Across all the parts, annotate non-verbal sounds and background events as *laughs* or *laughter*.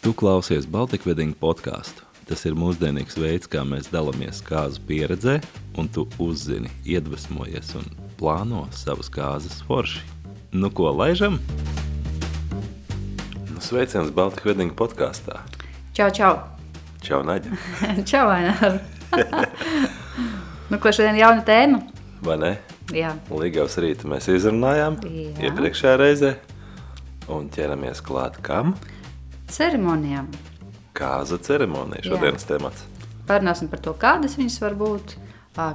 Tu klausies Baltika Wedding podkāstu. Tas ir mūsdienīgs veids, kā mēs dalāmies kāzu pieredzē, un tu uzzini, iedvesmojies un plāno savas kāzas forši. Nu ko, laižam? Nu, sveiciens Baltika Wedding podkāstā. Čau, čau! Čau, Naģa! *laughs* čau, Ainār! *laughs* nu, ko šodien jauna tēma? Vai ne? Jā. Līgavas rīta mēs izrunājām Jā. iepriekšējā reizē, un ķeramies klāt kam? Ceremonijām. Kāza ceremonija šodienas temats. Parunāsim par to, kādas viņas var būt,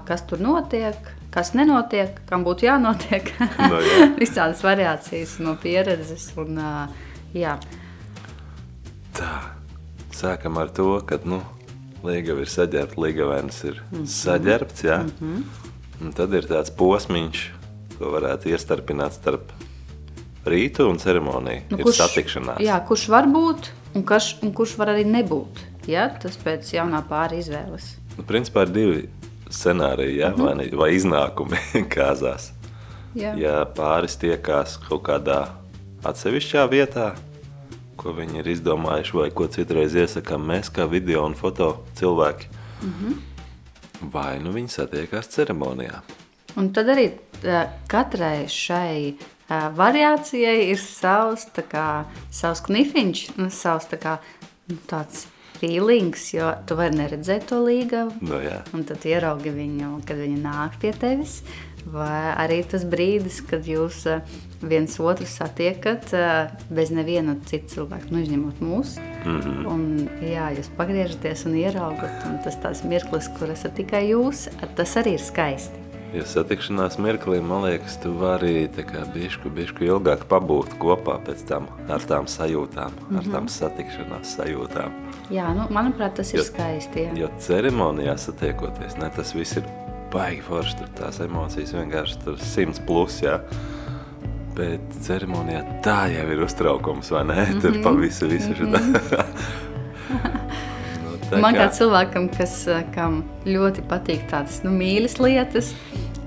kas tur notiek, kas nenotiek, kam būtu jānotiek. *laughs* Nu, jā. *laughs* Visādas variācijas no pieredzes. Un, jā. Tā, sākam ar to, ka, nu, Līgava ir saģērbta, Līgavēns ir Mhm. saģērbts, jā. Un tad ir tāds posmiņš, ko varētu iestarpināt starp rītu un ceremoniju. Nu, ir satikšanās. Jā, kurš var būt un, kas, un kurš var arī nebūt. Ja? Tas pēc jaunā pāri izvēles. Nu, principā ir divi scenāriji, jā, vai, ne, vai iznākumi *laughs* kāzās. Jā. Ja pāris tiekās kaut kādā atsevišķā vietā, ko viņi ir izdomājuši, vai ko citreiz iesakām mēs, kā video un foto cilvēki, mm -hmm. vai nu viņi satiekās ceremonijā. Un tad arī ā, katrai šai variācijai ir savs, tā kā, savs knifiņš, nu, savs tā kā, nu, tāds feelings, jo tu vari neredzēt to līgavu, Nu, jā. un tad ieraugi viņu, kad viņa nāk pie tevis. Vai arī tas brīdis, kad jūs viens otru satiekat bez neviena cita cilvēka, nu, izņemot mūsu. Mm -hmm. Un, jā, jūs pagriežaties un ieraugat, un tas tāds mirklis, kur esat tikai jūs, tas arī ir skaisti. Jo satikšanās mirklī, man liekas, tu vari bišku, bišku ilgāk pabūt kopā pēc tam ar tām sajūtām, mm -hmm. ar tām satikšanās sajūtām. Jā, nu, manuprāt, tas ir Jo- skaisti. Jā. Jo ceremonijā satiekoties, ne, tas viss ir baigi forši, tur tās emocijas vienkārši tur simts plus, jā. Bet ceremonijā tā jau ir uztraukums, vai ne? *laughs* Tur pa visu, visu šitā. *laughs* nu, tā Man kā cilvēkam, kas, eh, kam ļoti patīk tādas nu, mīļas lietas,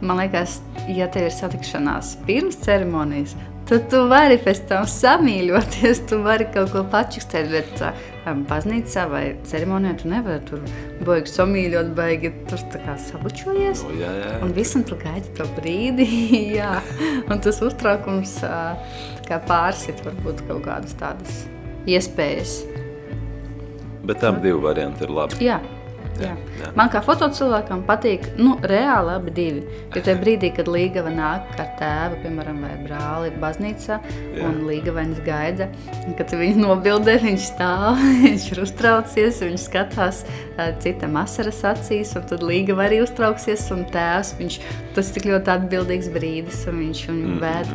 man liekas, ja tev ir satikšanās pirms ceremonijas, tad tu vari pēc tam samīļoties, tu vari kaut ko pačukstēt, bet um, baznīcā vai ceremonijā tu nevari tur baigi samīļot, baigi tur tā kā sabučojies. Nu, jā, jā. Un visam tu gaidi to brīdi, *laughs* jā. Un tas uztraukums ā, tā kā pārsit varbūt kaut kādas tādas iespējas. Bet tam divi varianti ir labi. Jā. Jā. jā. Man kā fotocilvēkam patīk, nu, reāli abi divi. Jo tajā brīdī, kad Līgava nāk ar tēvu, piemēram, vai brāli baznīcā, Jā. un Līgavains gaida, kad viņu nobildē, viņš stāv, *laughs* viņš ir uztraucies, viņš skatās citam asaras acīs, un tad Līgava arī uztrauksies, un tēvs, viņš, tas tik ļoti atbildīgs brīdis, un viņš viņu Mhm. vēd.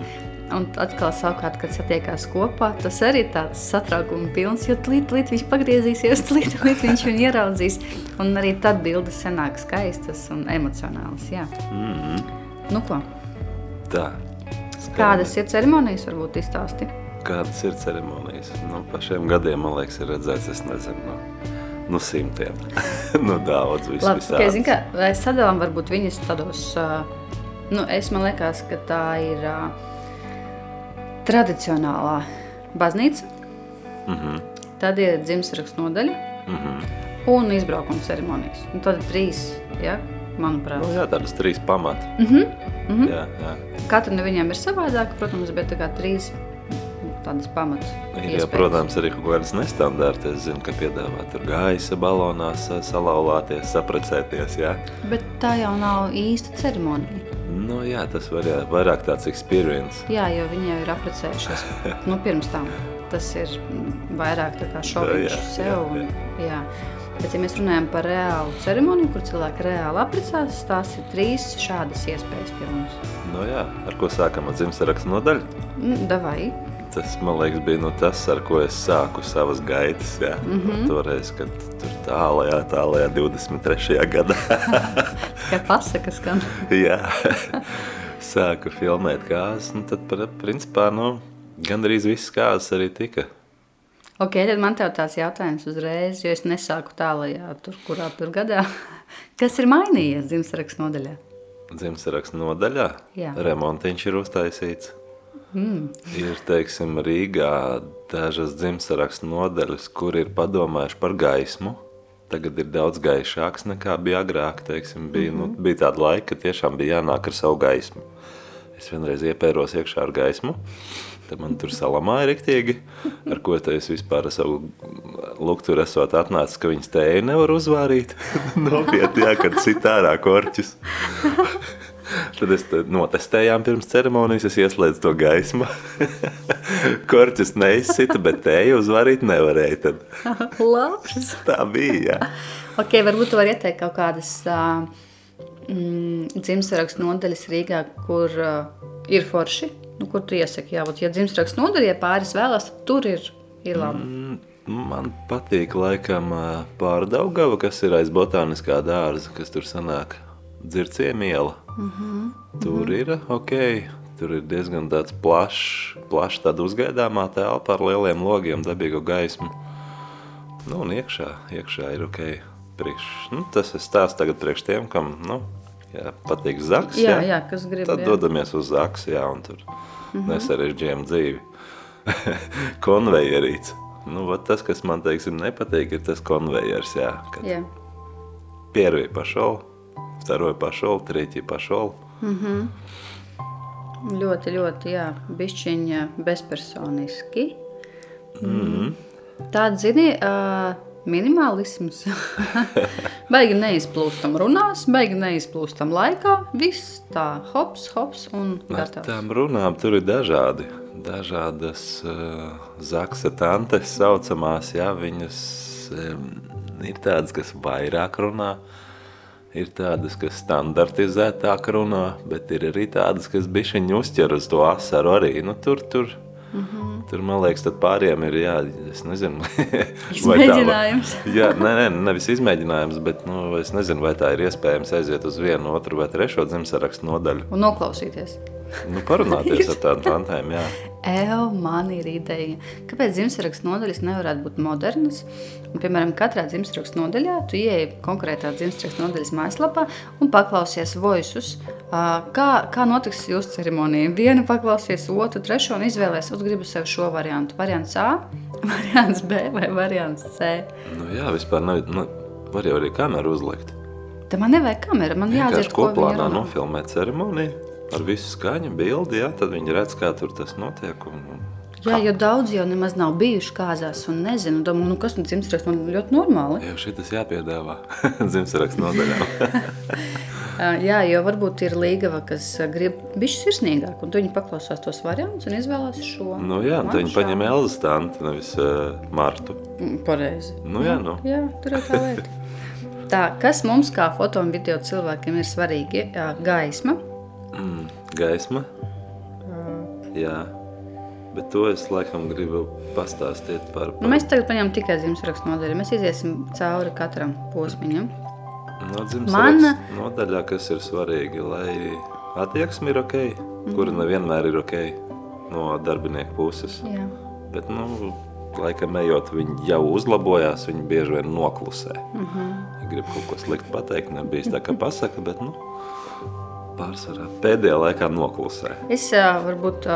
Un atkal, savukārt, kad satiekās kopā, tas arī ir tāds satraukuma pilns, jo tūlīt, tūlīt viņš pagriezīsies, *laughs* tūlīt, tūlīt viņš viņu ieraudzīs. Un arī tad bildes senāk skaistas un emocionālas. Jā. Mm -hmm. Nu ko, Tā. kādas ir ceremonijas, varbūt izstāsti? Kādas ir ceremonijas? Nu, pa šiem gadiem, man liekas, ir redzēts, es nezinu, no, no simtiem. *laughs* nu, daudz, viss Labi, visādas. okay, zin, kā, vai sadalām varbūt viņas tādos, uh, nu, es man liekas, ka tā ir uh, tradicionālā baznīca, Mm -hmm. tad ir dzimšanas nodaļa Mm -hmm. un izbraukuma ceremonijas. Un tad ir trīs, ja, manuprāt. Nu, jā, tādas trīs pamati. Mm -hmm. Mm -hmm. Jā, jā. Katra no viņiem ir savādāka, protams, bet tā kā trīs tādas pamatas. Jā, protams, arī kaut kādas nestandarta. Es zinu, ka piedāvā tur gaisa balonās sa- salauzties, saprecēties. Jā. Bet tā jau nav īsta ceremonija. Nu, jā, tas var, jā, vairāk tāds experience. Jā, jo viņi jau ir apprecējušies *laughs* nu, pirms tam. Tas ir vairāk tā kā šoviņš Jā, sev. jā, Un, jā. Bet, ja mēs runājam par reālu ceremoniju, kur cilvēki reāli apprecās, tās ir trīs šādas iespējas pie mums. Nu, jā, ar ko sākam ar dzimšanas nodaļu? Mm, Davai. Tas, man liekas, bija nu, tas, ar ko es sāku savas gaitas. Jā. Mm -hmm. Toreiz, kad tur tālākā, tālākā 23. gadā. Kā pasaka skan. jā, *laughs* sāku filmēt kāzas. Nu, tad, principā, nu, gandrīz visas kāzas arī tika. Ok, tad man te tāds jautājums uzreiz, jo es nesāku tālajā, tur, kurā tur gadā. *laughs* Kas ir mainījies dzimšanas nodaļā? Dzimšanas nodaļā Jā. remontiņš ir uztaisīts. Mm. Ir, teiksim, Rīgā dažas dzimsarakstu nodaļas, kur ir padomājuši par gaismu. Tagad ir daudz gaišāks nekā bija agrāk. Teiksim, bija, mm -hmm. nu, bija tāda laika, kad tiešām bija jānāk ar savu gaismu. Es vienreiz iepēros iekšā ar gaismu. Tad man tur salamāja riktīgi, ar ko te es vispār savu luktu esot atnācis, ka viņas tēju nevar uzvārīt. *laughs* Nopietni, jā, kad sit ārā korķis. *laughs* Tad es notestējām pirms ceremonijas, es ieslēdzu to gaismu. *laughs* Korķis neizsita, bet tēju uzvarīt nevarēja. Tad. *laughs* Tā bija, jā. Ok, varbūt tu vari ieteikt kaut kādas uh, mm, dzimstarakstu nodaļas Rīgā, kur uh, ir forši, nu, kur tu iesaki, jā, ja dzimstarakstu nodaļa, ja pāris vēlās, tad tur ir, ir labi. Mm. Man patīk laikam pārdaugava, kas ir aiz botāniskā dārza, kas tur sanāk dzirciem iela. Mm -hmm. Tur mm-hmm. ir ok. Tur ir diezgan plašs, plašs tāda uzgaidāmā telpa ar lieliem logiem, dabīgu gaismu. Nu, un iekšā, iekšā ir ok. Priekš, nu, tas ir stāsts tagad priekš tiem, kam nu, jā, patīk zaks. Jā, jā, jā kas grib. Tad jā. dodamies uz zaks, jā, un tur mm -hmm. nesarežģījām dzīvi. *laughs* Konvejerīts. Nu, vat tas, kas man teiksim, nepatīk, ir tas konvejers. Jā, kad jā. piervi pa šovu второй пошел, третий пошел. Ļoti, ļoti, jā, bišķiņa bezpersoniski. Mm. Tāda, zini, uh, minimālisms. *laughs* baigi neizplūstam runās, baigi neizplūstam laikā. Viss tā, hops, hops un Ar gatavs. tām runām tur ir dažādi. Dažādas uh, zaksa tantes saucamās, jā, viņas um, ir tādas, kas vairāk runā, ir tādas, kas standartizētāk runā, bet ir arī tādas, kas bišķiņi uzķer uz to asaru arī. Nu, tur, tur, mm. -hmm. tur, man liekas, tad pāriem ir, jā, es nezinu, *laughs* vai tā Izmēģinājums. *laughs* Jā, nē, nē, nevis izmēģinājums, bet, nu, es nezinu, vai tā ir iespējams aiziet uz vienu, otru vai trešo dzimsarakstu nodaļu. Un noklausīties. Nu, parunāties ar tādām *laughs* tantēm, jā. Evo, man ir ideja, kāpēc dzimstrakstu nodaļas nevarētu būt modernas. Un, piemēram, katrā dzimstrakstu nodaļā tu ieeji konkrētā dzimstrakstu nodaļas mājaslapā un paklausies voisus, kā, kā notiks jūsu ceremonija. Vienu paklausies, otru, trešo un izvēlēsies, un gribu sev šo variantu. Variants A, *laughs* variants B vai variants C. Nu, jā, vispār nav, nu, var jau arī kameru uzlikt. Te man nevajag kamera, man jādzird, Vienkārši ko viņi koplānā runā. nofilmēt ceremoniju ar visu skaņu, bildi, jā, tad viņi redz, kā tur tas notiek. Un, un Jā, jo daudz jau nemaz nav bijuši kāzās un nezinu, domāju, nu kas nu dzimstraksts man ļoti normāli. jau šitas jāpiedāvā *laughs* dzimsarakstu nodaļām. *laughs* Jā, jo varbūt ir līgava, kas grib būt sirsnīgāk, un viņi paklausās tos variantus un izvēlās šo. nu, jā, tad viņi paņem Elzas tanti, nevis uh, Martu. Mm, Pareizi. Nu, jā, nu. Jā, tur ir tā lieta. *laughs* Tā, kas mums kā foto un video cilvēkiem ir svarīgi? Jā, Gaisma. Mm, gaisma. Jā, bet to es laikam gribu pastāstīt par, Nu, par mēs tagad paņemam tikai dzimstrakstu nodaļu. Mēs iesim cauri katram posmiņam. no Mana- nodaļā, kas ir svarīgi, lai attieksme ir ok, kura nevienmēr ir ok no darbinieku puses. Jā. Bet, nu, laikam ejot, viņi jau uzlabojās, viņi bieži vien noklusē. Mm -hmm. Ja grib kaut ko sliktu pateikt, nebija tā, ka pasaka, bet, nu, pārsvarā pēdējā laikā noklusē. Es varbūt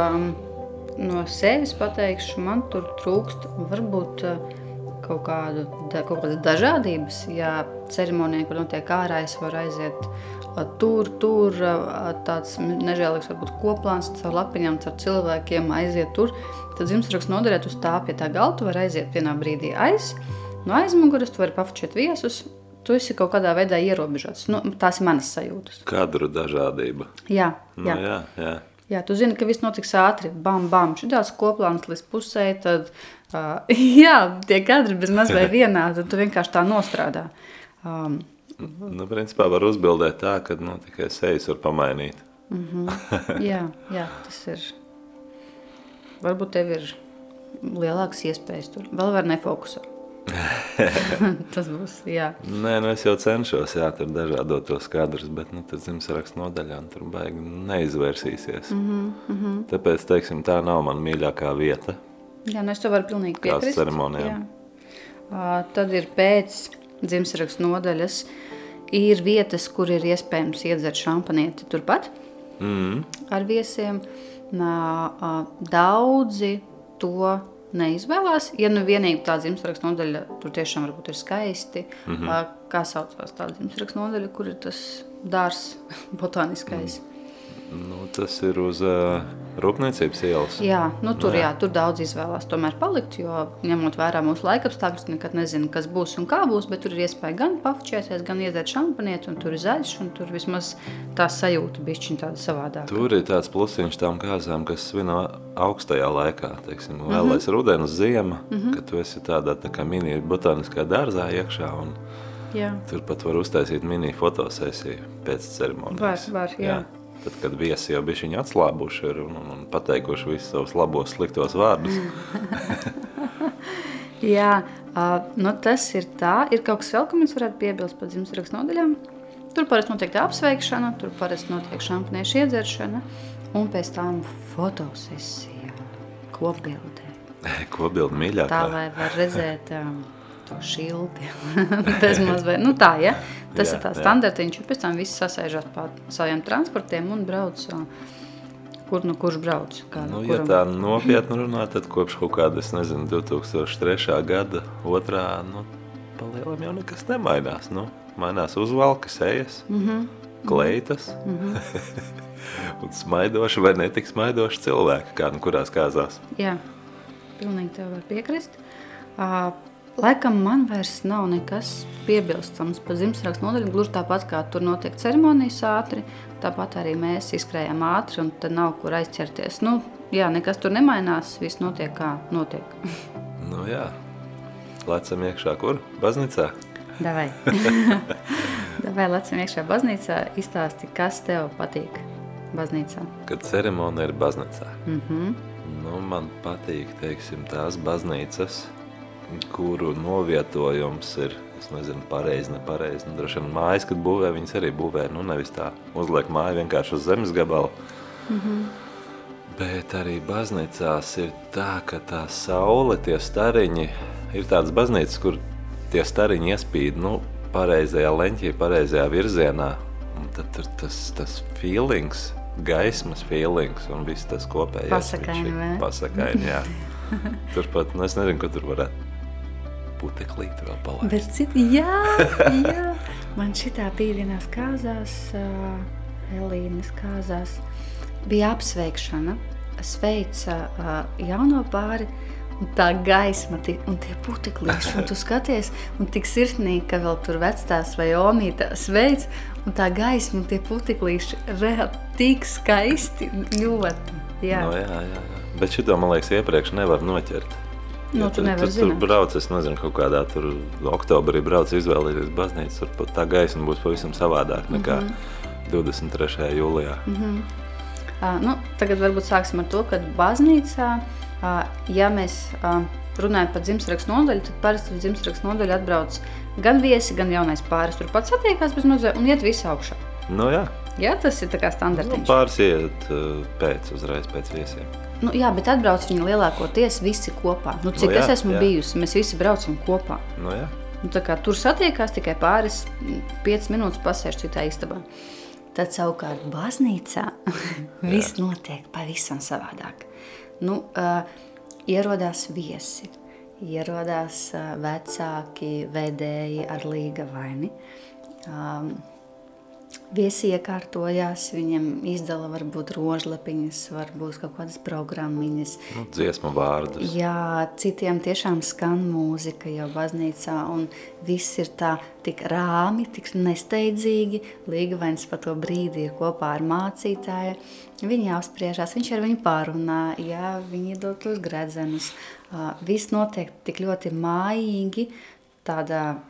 no sevis pateikšu, man tur trūkst varbūt kaut, kādu, kaut kādas dažādības. Ja ceremonija, kur notiek ārā, es varu aiziet tur, tur, tāds nežēlīgs varbūt koplāns caur lapiņām, caur cilvēkiem, aiziet tur. Tad dzimstrakstu noderēt uz tā pie tā galda, tu vari aiziet vienā brīdī aiz, no aizmuguras, tu vari pafučēt viesus, tu esi kaut kādā veidā ierobežots. Nu, tās ir manas sajūtas. Kadru dažādība. Jā, Nu, jā. jā, jā. Jā, tu zini, ka viss notiks ātri. Bam, bam, šāds koplāns līdz pusē. Tad, uh, *laughs* jā, tie kadri bez maz vai vienādi. Tu vienkārši tā nostrādā. Um, Nu, principā var uzbildēt tā, ka nu, tikai sejas var pamainīt. *laughs* jā, jā, tas ir. Varbūt tev ir lielākas iespējas tur. Vēl var nefokusēt. *laughs* tas būs. Jā, Nē, nu es jau cenšos, jā, tur dažādot tos kadrus, bet nu, tad dzimsarakstu nodaļā tur baigi neizvērsīsies. Mm -hmm, mm -hmm. Tāpēc, teiksim, tā nav man mīļākā vieta. jā nu es tev varu pilnīgi piekrist. ceremonijām? Jā. Uh, tad ir pēc dzimšanas nodaļas. Ir vietas, kur ir iespējams iedzert šampanieti turpat Mm. ar viesiem. Daudzi to neizvēlās. Ja nu vienīgi tā dzimšanas nodaļa tur tiešām varbūt ir skaisti, mm -hmm. kā saucās tā dzimšanas nodaļa, kur ir tas dārzs *laughs* botāniskais. Mm. Nu, tas ir uz uh, Rūpniecības ielas. Jā, nu, tur, jā. jā, tur daudz izvēlās tomēr palikt, jo ņemot vērā mūsu laikapstākļus, nekad nezinu, kas būs un kā būs, bet tur ir iespēja gan pafučēties, gan iedzert šampanieti, un tur ir zaļš, un tur vismaz tā sajūta bišķiņ tāda savādāka. Tur ir tāds plusiņš tām kāzām, kas svin augstajā laikā, teiksim, mm -hmm. vēlais rudens, ziema, mm -hmm. kad tu esi tādā tā kā mini botāniskā dārzā iekšā, un jā. tur pat var uztaisīt mini fotosesiju pēc ceremonijas. Var, var, jā. jā. Tad, kad viesi jau bija viņa atslābuši ir un, un, un pateikuši visus savus labos, sliktos vārdus. *laughs* Jā, uh, nu tas ir tā. Ir kaut kas vēl, ko mēs varētu piebilst par dzimšanas nodaļām. Tur parasti notiek apsveikšana, tur parasti notiek šampaniešu iedzeršana un pēc tam fotosesija, kopbildē. *laughs* Kopbildi mīļākā. Tā, lai var redzēt... Um, to šilti. *laughs* Tas mazliet, nu tā, ja? Tas jā, ir tā standartiņš, un pēc tam visi sasēžat pa saviem transportiem un brauc, kur nu kurš brauc. Kā, nu, kuram... ja tā nopietni runā, tad kopš kaut kāda, es nezinu, 2003. gada otrā, nu, palielam jau nekas nemainās, nu, mainās uzvalkas, ejas, mm -hmm. kleitas, mm -hmm. *laughs* un smaidoši vai netik smaidoši cilvēki, kā nu kurās kāzās. Jā, pilnīgi tev var piekrist. Uh, Laikam man vairs nav nekas piebilstams par Ziemassvētku nodaļu. Gluži tāpat kā tur notiek ceremonijas ātri, tāpat arī mēs izskrējām ātri un tad nav kur aizķerties. Nu, jā, nekas tur nemainās, viss notiek kā notiek. *laughs* nu jā, lecam iekšā kur? Baznīcā? Davai. *laughs* Davai lecam iekšā baznīcā, izstāsti, kas tev patīk baznīcā. Kad ceremonija ir baznīcā? Mm -hmm. Nu, man patīk, teiksim, tās baznīcas, kuru novietojums ir, es nezinu, pareizi, nepareizi. Nu, droši vien mājas, kad būvē, viņas arī būvē, nu nevis tā uzliek māju vienkārši uz zemes gabalu. Mm -hmm. Bet arī baznīcās ir tā, ka tā saule, tie stariņi, ir tādas baznīcas, kur tie stariņi iespīd, nu, pareizajā leņķī, pareizajā virzienā. Un tad tur tas, tas feelings, gaismas feelings un viss tas kopējais. Pasakaini, jā. *laughs* Turpat, nu es nezinu, ko tur varētu puteklīti vēl palaist. Bet citi, jā, jā. Man šitā bija vienās kāzās, uh, Elīnas kāzās, bija apsveikšana. Sveica uh, jauno pāri, un tā gaisma, tie, un tie puteklīši, un tu skaties, un tik sirsnīgi, ka vēl tur vectās vai omītā sveic, un tā gaisma, un tie puteklīši reāli tik skaisti, ļoti. Jā. No, jā, jā, jā. Bet šito, man liekas, iepriekš nevar noķert. Nu, tu nevari zināt. Tur brauc, es nezinu, kaut kādā tur oktobrī brauc izvēlēties baznīcu, tur tā gaisma būs pavisam savādāk nekā mm -hmm. 23. jūlijā. Mm -hmm. uh, nu, tagad varbūt sāksim ar to, ka baznīcā, uh, ja mēs uh, runājam par dzimstrakstu nodaļu, tad parasti uz dzimstrakstu nodaļu atbrauc gan viesi, gan jaunais pāris. Tur pats satiekās bez mazliet un iet visu augšā. Nu jā. Jā, tas ir tā kā standartiņš. Nu, pāris iet uh, pēc, uzreiz pēc viesiem. Nu, jā, bet atbrauc viņi lielākoties visi kopā. Nu, cik nu, jā, es esmu jā. bijusi, mēs visi braucam kopā. Nu, jā. nu, kā, tur satiekās tikai pāris, 5 minūtes pasēž citā istabā. Tad savukārt baznīcā *laughs* viss notiek pavisam savādāk. Nu, uh, ierodās viesi, ierodās uh, vecāki vedēji ar līga vaini. Um, Viesi iekārtojās, viņam izdala varbūt rožlapiņas, varbūt kaut kādas programmiņas. Nu, dziesmu vārdus. Jā, citiem tiešām skan mūzika jau baznīcā, un viss ir tā tik rāmi, tik nesteidzīgi. Līgavains pa to brīdi ir kopā ar mācītāju. Viņi apspriežās, viņš ar viņu pārunā, jā, viņi dod tos gredzenus. Viss notiek tik ļoti mājīgi, tādā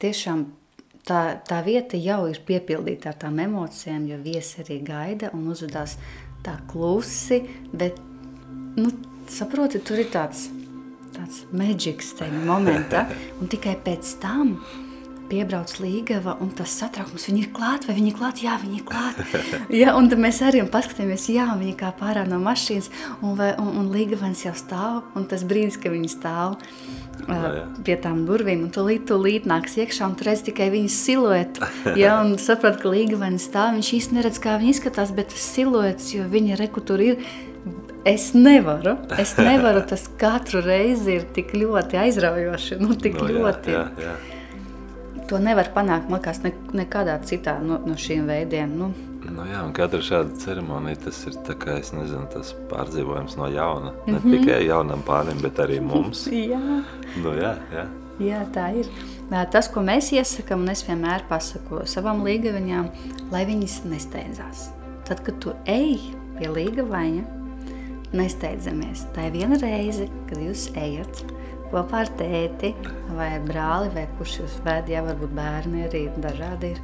tiešām tā, tā vieta jau ir piepildīta ar tām emocijām, jo viesi arī gaida un uzvedās tā klusi, bet, nu, saproti, tur ir tāds, tāds maģiks tajā momentā, *laughs* un tikai pēc tam piebrauc Līgava, un tas satraukums, viņi ir klāt, vai viņi ir klāt, jā, viņi ir klāt. *laughs* ja, un tad mēs arī paskatāmies, jā, viņi kā pārā no mašīnas, un, vai, un, un Līgavans jau stāv, un tas brīdis, ka viņi stāv uh, jā. pie tām durvīm, un tu līdz nāks iekšā, un redz tikai viņas siluetu, *laughs* ja, un saprot, ka Līgavans stāv, viņš īsti neredz, kā viņi izskatās, bet tas siluets, jo viņa reku tur ir, Es nevaru, es *laughs* nevaru, tas katru reizi ir tik ļoti aizraujoši, nu tik Nu, jā, ļoti. jā, jā. To nevar panākt, man liekas, ne, nekādā citā no, no šiem veidiem. Nu, Nu jā, katra šāda ceremonija, tas ir kā, nezinu, tas pārdzīvojums no jauna. Ne Mhm. tikai jaunam pārim, bet arī mums. *laughs* jā, Nu jā, jā. jā, tā ir. Tas, ko mēs iesakām, un es vienmēr pasaku savām līgaviņām, lai viņas nesteidzās. Tad, kad tu ej pie līgavaņa, nesteidzamies. Tā ir viena reize, kad jūs ejat kopā ar tēti vai brāli, vai kurš jūs ved, ja varbūt bērni arī dažādi ir.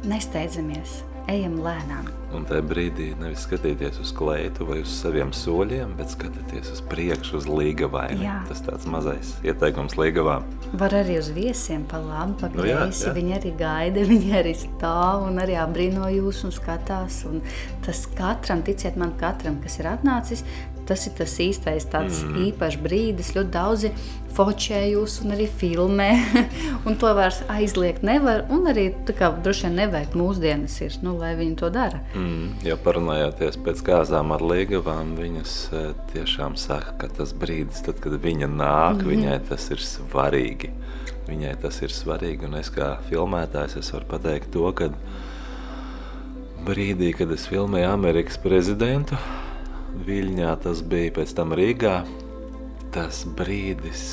Nesteidzamies, ejam lēnām. Un tajā brīdī nevis skatīties uz kleitu vai uz saviem soļiem, bet skatīties uz priekšu, uz līgavaini. Jā. Tas tāds mazais ieteikums līgavām. Var arī uz viesiem pa labi, pa Nu jā, kreisi. jā. Viņi arī gaida, *laughs* viņi arī stāv un arī apbrīno jūs un skatās. Un tas katram, ticiet man, katram, kas ir atnācis, tas ir tas īstais tāds mm. īpašs brīdis. Ļoti daudzi fočē jūs un arī filmē, *laughs* un to vairs aizliegt nevar. Un arī kā droši vien nevajag mūsdienas ir, nu, lai viņi to dara. Mm, ja parunājāties pēc kāzām ar līgavām, viņas eh, tiešām saka, ka tas brīdis, tad, kad viņa nāk, mm -hmm. viņai tas ir svarīgi. Viņai tas ir svarīgi, un es kā filmētājs es varu pateikt to, ka brīdī, kad es filmēju Amerikas prezidentu, Viļņā tas bija pēc tam Rīgā, tas brīdis,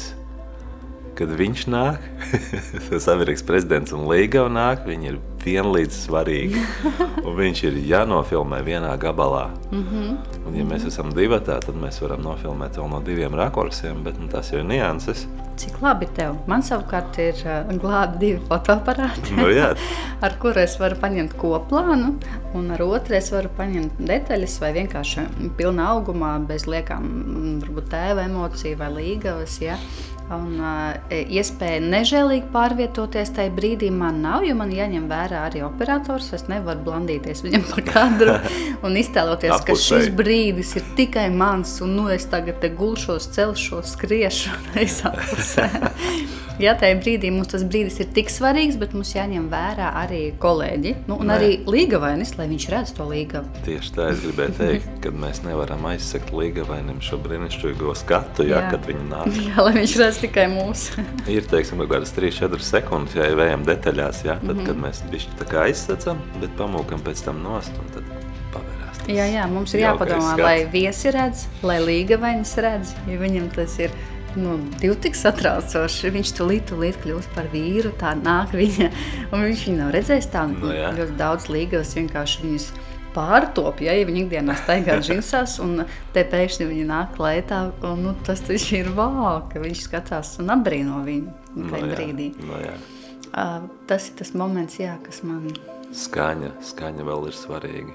kad viņš nāk, *laughs* tas Amerikas prezidents un Līga nāk, viņi ir vienlīdz svarīgi. *laughs* Un viņš ir jānofilmē vienā gabalā. Mm -hmm. Un, ja mēs esam divi, tad mēs varam nofilmēt vēl no diviem rakursiem, bet nu, tas jau ir nianses. Cik labi tev. Man savukārt ir uh, glābi divi fotoaparāti. Nu, *laughs* ar kuru es varu paņemt koplānu, un ar otru es varu paņemt detaļas, vai vienkārši pilnā augumā, bez liekām, mm, varbūt tēva emociju vai līgavas. Ja? Un, uh, iespēja nežēlīgi pārvietoties tajā brīdī man nav, jo man jāņem vērā arī operators. Es nevaru blandīties viņam pa kadru *laughs* un iztēloties, ka šis brīdis ir tikai mans, un nu, es tagad te gulšos, celšos, skriešu *laughs* reizā pusē. Jā, tajā brīdī mums tas brīdis ir tik svarīgs, bet mums jāņem vērā arī kolēģi nu, un Nē. arī līgavainis, lai viņš redz to līgavu. tieši tā es gribēju teikt, ka mēs nevaram aizsekt līgavainim šo brīnišķīgo skatu, jā, Jā. kad viņi nāk. *laughs* Jā, lai viņš redz tikai mūsu. *laughs* Ir teiksim, kaut kādas 3-4 sekundes, ja ejam detaļās, jā, tad, mm -hmm. kad mēs bišķi tā kā aizsacam, bet pamūkam pēc tam nost un tad pavērās. Jā, jā, mums ir jāpadomā, skats. lai viesi redz, lai līgavainis redz, jo viņam tas ir nu, divi tik satraucoši. Viņš tulīt, tulīt kļūst par vīru, tā nāk viņa, un viņš viņu nav redzējis tā. Nu, jā. ļoti daudz līgavas vienkārši viņus pārtop, ja, ja viņi ikdienā staigā *laughs* džinsās, un te pēkšņi viņi nāk lētā, un nu, tas taču ir vau, ka viņš skatās un apbrīno viņu tajā jā, brīdī. Nu, jā. Uh, tas ir tas moments, jā, kas man Skaņa, skaņa vēl ir svarīga.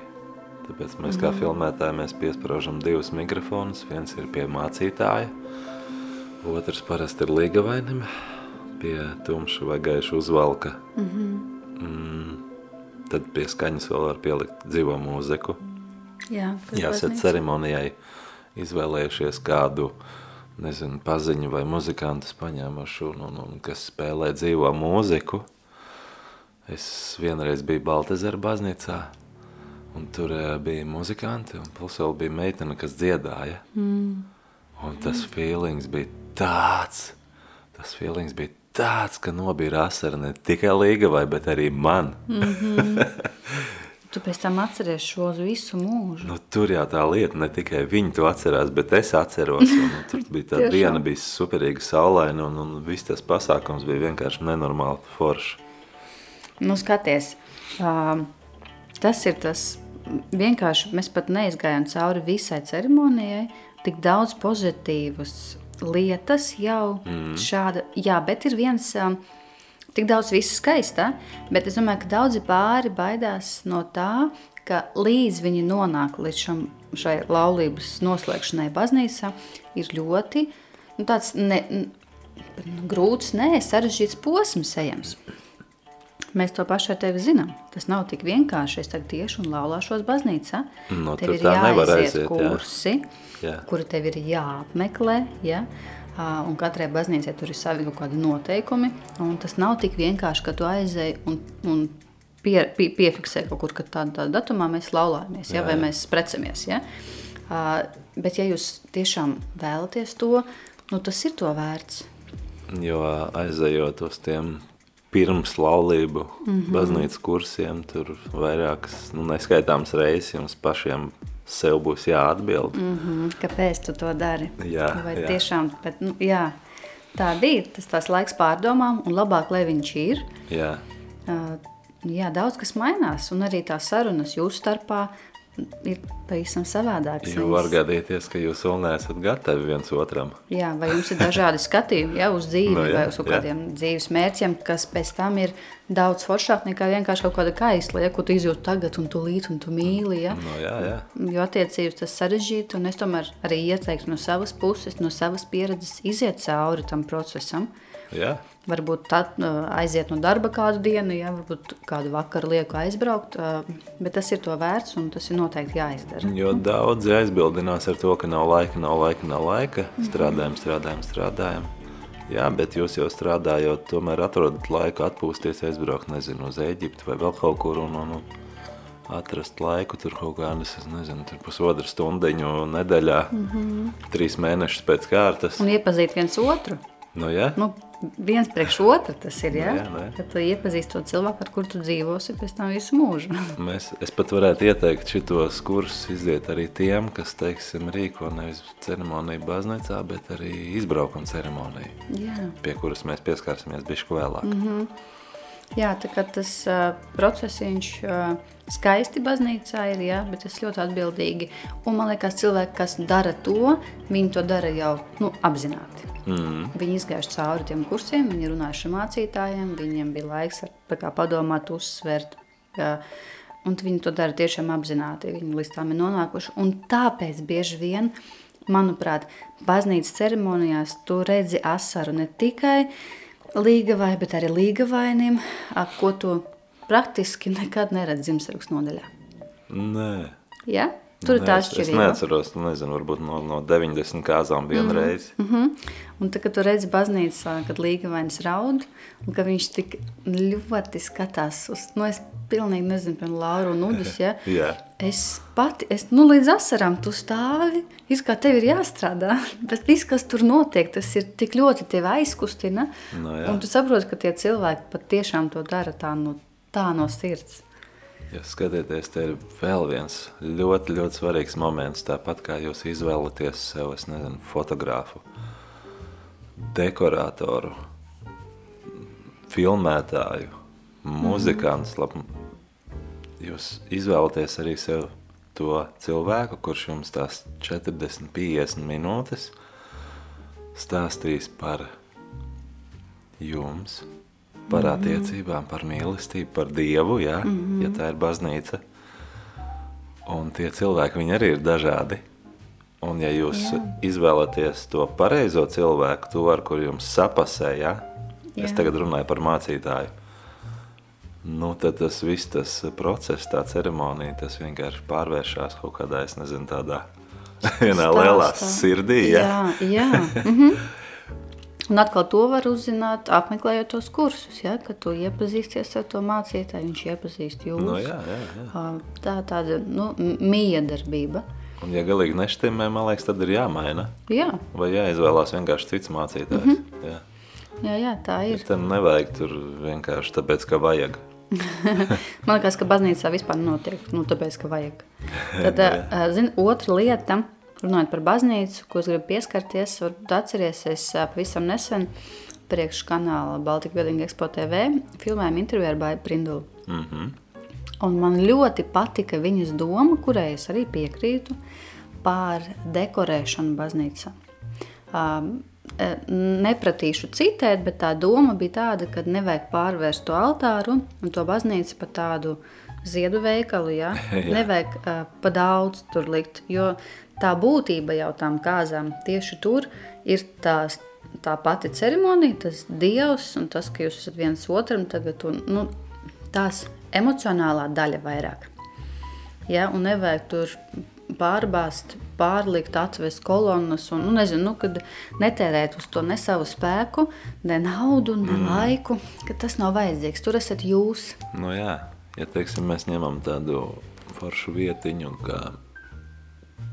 Tāpēc mēs Mhm. kā filmētāji mēs piesprāžam divus mikrofonus. Viens ir pie mācītāja, otrs parasti ir līgavainim, pie tumša vai gaiša uzvalka. Mm, tad pie skaņas vēl var pielikt dzīvo mūziku. jā, kas Jā, esat baznīca. ceremonijai izvēlējušies kādu nezinu, paziņu vai muzikantus paņēmuši, un, un, un kas spēlē dzīvo mūziku. Es vienreiz biju Baltezera baznīcā, un tur eh, bija muzikanti, un plus vēl bija meitene, kas dziedāja. Mm. Un tas feelings bija tāds, tas feelings bija tāds, ka nobija asara ne tikai Līgavai, bet arī man. Tu pēc tam atceries šo visu mūžu. Nu, tur jau tā lieta, ne tikai viņi to atcerās, bet es atceros. Un, un tur bija tā *laughs* diena, bija superīga saulaina, un, un viss tas pasākums bija vienkārši nenormāli foršs. Nu, skaties, um, tas ir tas vienkārši. Mēs pat neizgājām cauri visai ceremonijai. Tik daudz pozitīvas lietas jau mm. šāda, jā, bet ir viens. Um, Tik daudz viss skaistā, bet es domāju, ka daudzi pāri baidās no tā, ka līdz viņi nonāk līdz šam, šai laulības noslēgšanai baznīcā, ir ļoti nu, tāds ne, grūts, nē, sarežģīts posms ejams. Mēs to pašu ar tevi zinām. Tas nav tik vienkārši. Es tagad tieši un laulāšos baznīcā. Nu, tev ir jāaiziet aiziet, kursi, Jā. kuri tev ir jāapmeklē. Ja? Un katrai baznīcai tur ir savi kaut kādi noteikumi. un Tas nav tik vienkārši, ka tu aizēji un, un pie, pie, piefiksē kaut kur, ka tādā, tādā datumā mēs laulājamies ja? Jā, vai jā. mēs precamies. Ja? Bet, ja jūs tiešām vēlaties to, nu, tas ir to vērts. Jo aizejot uz tiem pirms laulību mm. -hmm. baznīcas kursiem, tur vairākas nu, neskaitāmas reizes jums pašiem sev būs jāatbild. Mm. Mm, kāpēc tu to dari? Jā, Vai jā. tiešām bet, nu, jā, tā bija tas tās laiks pārdomām, un labāk, lai viņš ir. Jā, Uh, jā, daudz kas mainās, un arī tās sarunas jūsu starpā ir pavisam savādākas. jo var gadīties, ka jūs vēl neesat gatavi viens otram. Jā, vai jums ir dažādi *laughs* skatījumi ja, uz dzīvi, Nu, no, jā, vai uz kaut jā. kādiem dzīves mērķiem, kas pēc tam ir daudz foršāk nekā vienkārši kaut kāda kaisla, ja, ko tu izjūti tagad, un tu līdzi, un tu mīli. Ja. No, jā, jā. Jo attiecības tas sarežģīti, un es tomēr arī ieteiktu no savas puses, no savas pieredzes iziet cauri tam procesam. jā. Varbūt tad uh, aiziet no darba kādu dienu, ja, varbūt kādu vakaru lieku aizbraukt, bet tas ir to vērts un tas ir noteikti jāizdara. Jo daudzi aizbildinās ar to, ka nav laika, nav laika, nav laika. Strādājam, strādājam, strādājam. Jā, bet jūs jau strādājot, tomēr atrodat laiku atpūsties, aizbraukt, nezinu, uz Eģipti vai vēl kaut kur un, un, un atrast laiku tur kaut kādas, es nezinu, pusotru stundiņu nedēļā, mm -hmm. trīs mēnešus pēc kārtas. Un iepazīt viens otru. Nu, jā, Nu, viens priekš otru tas ir. Ja? Nu jā, nē. Kad tu iepazīsti to cilvēku, ar kuru tu dzīvosi pēc tam visu mūžu. *laughs* Mēs, es pat varētu ieteikt šitos kursus iziet arī tiem, kas, teiksim, rīko nevis ceremoniju baznīcā, bet arī izbraukuma ceremoniju, jā. pie kuras mēs pieskārsimies bišku vēlāk. Mm -hmm. Jā, tā kā tas uh, procesiņš uh, skaisti baznīcā ir, jā, bet tas ļoti atbildīgi. Un man liekas, cilvēki, kas dara to, viņi to dara jau nu, apzināti. Mm. Viņi izgājuši cauri tiem kursiem, viņi runājuši ar mācītājiem, viņiem bija laiks ar, padomāt, uzsvērt. Jā, un viņi to dara tiešām apzināti. Viņi līdz tam ir nonākuši. Un tāpēc bieži vien, manuprāt, baznīcas ceremonijās tu redzi asaru ne tikai līgavai, bet arī līgavainim, ap ko tu praktiski nekad neredzi dzimšanas nodaļā. Nē, Ja? Tur ir tā es- Es atšķirība. neatceros, nu, nezinu, varbūt no, no 90 kāzām vienreiz. Mm. Mm -hmm. Un tad, kad tu redzi baznīcā, kad līgavainis raud, un ka viņš tik ļoti skatās uz, nu es pilnīgi nezinu, piemēram, Lauru un Udus, ja? *laughs* Jā. Es pati, es, nu līdz asarām tu stāvi, it kā tev ir jāstrādā, *laughs* bet viss, kas tur notiek, tas ir tik ļoti tevi aizkustina, Nu, jā. un tu saproti, ka tie cilvēki pat tiešām to dara tā no, tā no sirds. Ja skatieties, te ir vēl viens ļoti, ļoti svarīgs moments. Tāpat kā jūs izvēlaties sev, es nezinu, fotogrāfu, dekoratoru, filmētāju, muzikantu. Mm. Jūs izvēlaties arī sev to cilvēku, kurš jums tās 40, 50 minūtes stāstīs par jums, par attiecībām, par mīlestību, par Dievu, ja, mm -hmm. ja tā ir baznīca. Un tie cilvēki, viņi arī ir dažādi. Un ja jūs Jā. izvēlaties to pareizo cilvēku, to, ar kur jums sapasē, ja, es Jā. tagad runāju par mācītāju, nu tad tas viss tas process, tā ceremonija, tas vienkārši pārvēršas kaut kādā, es nezinu, tādā vienā lielā Stāstā. sirdī, ja. Jā, jā. Mhm. *laughs* Un atkal to var uzzināt, apmeklējot tos kursus, ja, kad tu iepazīsties ar to mācītāju, viņš iepazīst jūs. Nu, jā, jā, jā. Tā tāda nu, miedarbība. Un ja galīgi neštimē, man liekas, tad ir jāmaina. Jā, Vai jāizvēlās vienkārši cits mācītājs. Mm. -hmm. Jā. jā, jā, tā ir. Bet tam nevajag tur vienkārši tāpēc, ka vajag. *laughs* Man liekas, ka baznīcā vispār notiek, nu, tāpēc, ka vajag. *laughs* Tad, ā, zini, otra lieta, runājot par baznīcu, ko es gribu pieskarties, varbūt atceries, es ā, pavisam nesen priekš kanāla Baltika Wedding Expo TV filmējumu interviju ar Baibu Prindulu. Mm -hmm. Un man ļoti patika viņas doma, kurai es arī piekrītu, par dekorēšanu baznīcā. Um, nepratīšu citēt, bet tā doma bija tāda, ka nevajag pārvērst to altāru un to baznīcu par tādu ziedu veikalu. Ja? *laughs* Jā. nevajag uh, pa daudz tur likt, jo tā būtība jau tām kāzām tieši tur ir tās tā pati ceremonija, tas dievs un tas, ka jūs esat viens otram tagad, un, nu, tās emocionālā daļa vairāk. Ja, un nevajag tur pārbāzt, pārlikt, atvest kolonas un, nu, nezinu, nu, kad netērēt uz to ne savu spēku, ne naudu, ne mm. laiku, ka tas nav vajadzīgs. Tur esat jūs. Nu jā, ja teiksim, mēs ņemam tādu foršu vietiņu, kā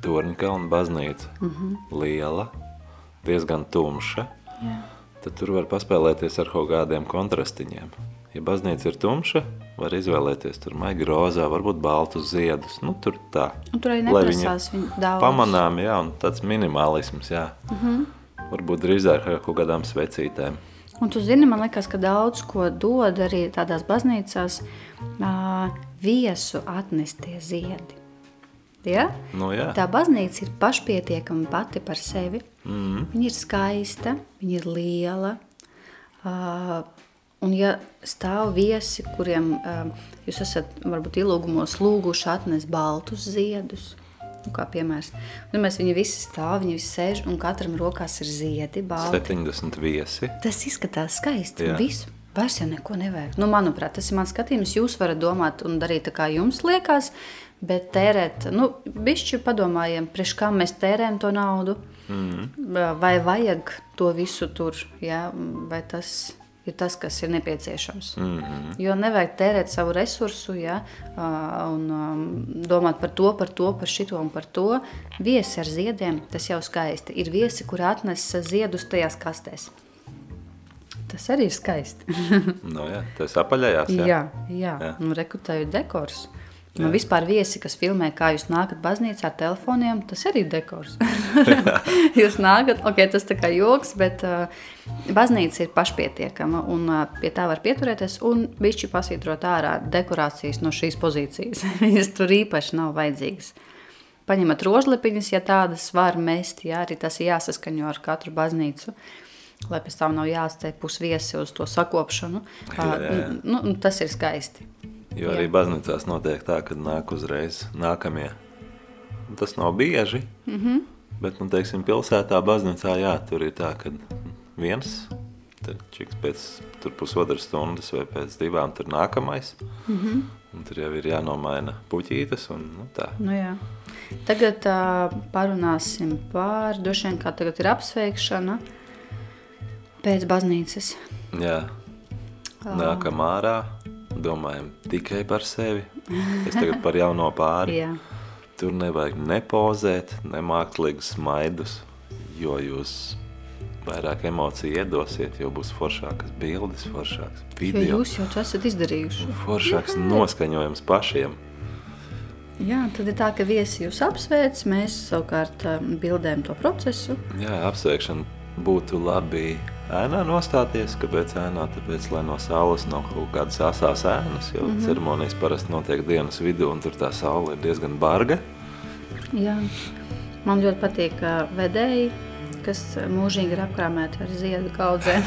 Torņkalna baznīca, mm -hmm. liela, diezgan tumša, jā. tad tur var paspēlēties ar kaut kādiem kontrastiņiem. Ja baznīca ir tumša, var izvēlēties tur maigi rozā, varbūt baltus ziedus. Nu, tur tā. Un tur arī neprasās viņa daudz. Pamanām, jā, un tāds minimalisms, jā. Mhm. -huh. Varbūt drīzāk ar kaut kādām svecītēm. Un tu zini, man liekas, ka daudz ko dod arī tādās baznīcās uh, viesu atnestie ziedi. Ja? Nu, jā. Tā baznīca ir pašpietiekama pati par sevi. Mm -hmm. Viņa ir skaista, viņa ir liela. Uh, un ja stāv viesi, kuriem uh, jūs esat varbūt ilūgumos lūguši atnest baltus ziedus, nu, kā piemērs, nu, mēs viņi visi stāv, viņi visi sēž un katram rokās ir ziedi, balti. 70 viesi. Tas izskatās skaisti Jā. un visu. Vairs jau neko nevajag. Nu, manuprāt, tas ir mans skatījums. Jūs varat domāt un darīt tā, kā jums liekas, bet tērēt, nu, bišķi padomājam, priekš kā mēs tērējam to naudu, Mm vai vajag to visu tur, ja? vai tas ir tas, kas ir nepieciešams. -hmm. Jo nevajag tērēt savu resursu, ja, un um, domāt par to, par to, par šito un par to. Viesi ar ziediem, tas jau skaisti. Ir viesi, kur atnes ziedus tajās kastēs. Tas arī ir skaisti. *laughs* Nu, jā, tas apaļējās, jā. jā, jā. Jā. nu, rekrutēju dekors. Nu, Jā. vispār viesi, kas filmē, kā jūs nākat baznīcā ar telefoniem, tas arī ir dekors. *laughs* jūs nākat, ok, tas tā kā joks, bet uh, baznīca ir pašpietiekama un uh, pie tā var pieturēties un bišķi pasvītrot ārā dekorācijas no šīs pozīcijas. *laughs* Viņas tur īpaši nav vajadzīgas. Paņemat rožlepiņas, ja tādas var mest, jā, arī tas ir jāsaskaņo ar katru baznīcu. Lai pēc tam nav jāstāj pusviesi uz to sakopšanu. Jā, jā. Uh, Nu, nu, tas ir skaisti. Jo arī baznīcās notiek tā, ka nāk uzreiz nākamie. Tas nav bieži, mm. -hmm. bet, nu, teiksim, pilsētā baznīcā, jā, tur ir tā, ka viens, tad čiks pēc tur pusotras stundas vai pēc divām tur nākamais. Mm. -hmm. Un tur jau ir jānomaina puķītes un nu, tā. Nu, jā. tagad uh, parunāsim par droši vien, kā tagad ir apsveikšana pēc baznīcas. Jā, nākam ārā, domājam tikai par sevi. Es tagad par jauno pāri. Jā. Tur nevajag nepozēt, ne mākslīgus smaidus, jo jūs vairāk emociju iedosiet, jo būs foršākas bildes, foršāks Jo video, jūs jau to esat izdarījuši. foršāks noskaņojums pašiem. Jā, tad ir tā, ka viesi jūs apsveic, mēs savukārt um, bildējam to procesu. Jā, apsveikšana būtu labi ēnā nostāties. Kāpēc ēnā? Tāpēc, lai no saules nav kaut kādas asās ēnas, jo mm -hmm. ceremonijas parasti notiek dienas vidū, un tur tā saule ir diezgan barga. Jā. Man ļoti patīk uh, vedēji, kas mūžīgi ir apkrāmēti ar ziedu kaudzēm.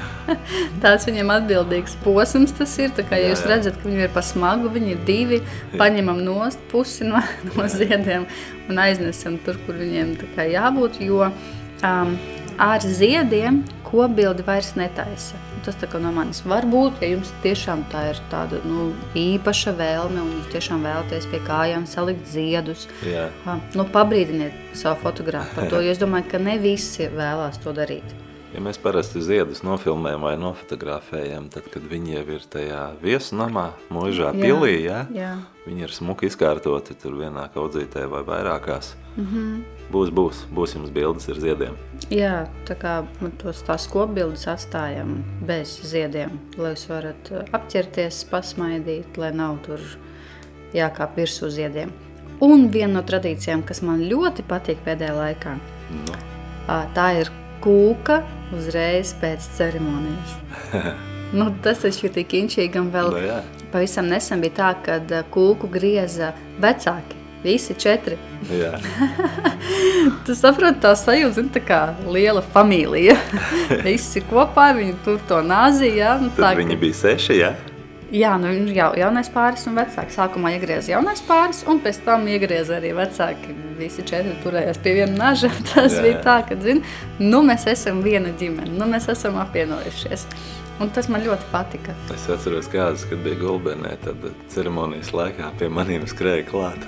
*laughs* Tāds viņiem atbildīgs posms tas ir. Tā kā ja jūs Jā, jā. redzat, ka viņi ir pa smagu, viņi ir divi, paņemam nost pusi no, *laughs* no ziediem un aiznesam tur, kur viņiem jābūt, jo um, ar ziediem kobildi vairs netaisa. Tas tā kā no manis var būt, ja jums tiešām tā ir tāda nu, īpaša vēlme un jūs tiešām vēlaties pie kājām salikt ziedus. Jā. Nu, pabrīdiniet savu fotografu par to, jo es domāju, ka ne visi vēlās to darīt. Ja mēs parasti ziedus nofilmējam vai nofotografējam, tad, kad viņi jau ir tajā viesunamā, mūžā pilī, jā, jā. viņi ir smuki izkārtoti tur vienā kaudzītē vai vairākās. Mm. -hmm. Būs, būs, būs jums bildes ar ziediem. Jā, tā kā tos tās kopbildes atstājam bez ziediem, lai jūs varat uh, apķerties, pasmaidīt, lai nav tur jākāp virsū ziediem. Un viena no tradīcijām, kas man ļoti patīk pēdējā laikā, Nu, ā, tā ir kūka uzreiz pēc ceremonijas. *laughs* nu, tas taču ir tik inčīgi un vēl nu, jā. pavisam nesen bija tā, kad kūku grieza vecāki, visi četri. Jā. *laughs* Tu saproti, tā sajūta zini, tā kā liela familija. *laughs* Visi kopā, viņi tur to nāzīja. Ja? Nu, Tad viņi bija seši, jā? Jā, nu, jau, jaunais pāris un vecāki. Sākumā iegriez jaunais pāris, un pēc tam iegriez arī vecāki. Visi četri turējās pie viena naža. *laughs* Tas jā, jā. bija tā, ka, zin, nu, mēs esam viena ģimene, nu, mēs esam apvienojušies. Un tas man ļoti patika. Es atceros, kādas, kad bija Gulbenē, tad ceremonijas laikā pie maniem skrēja klāt.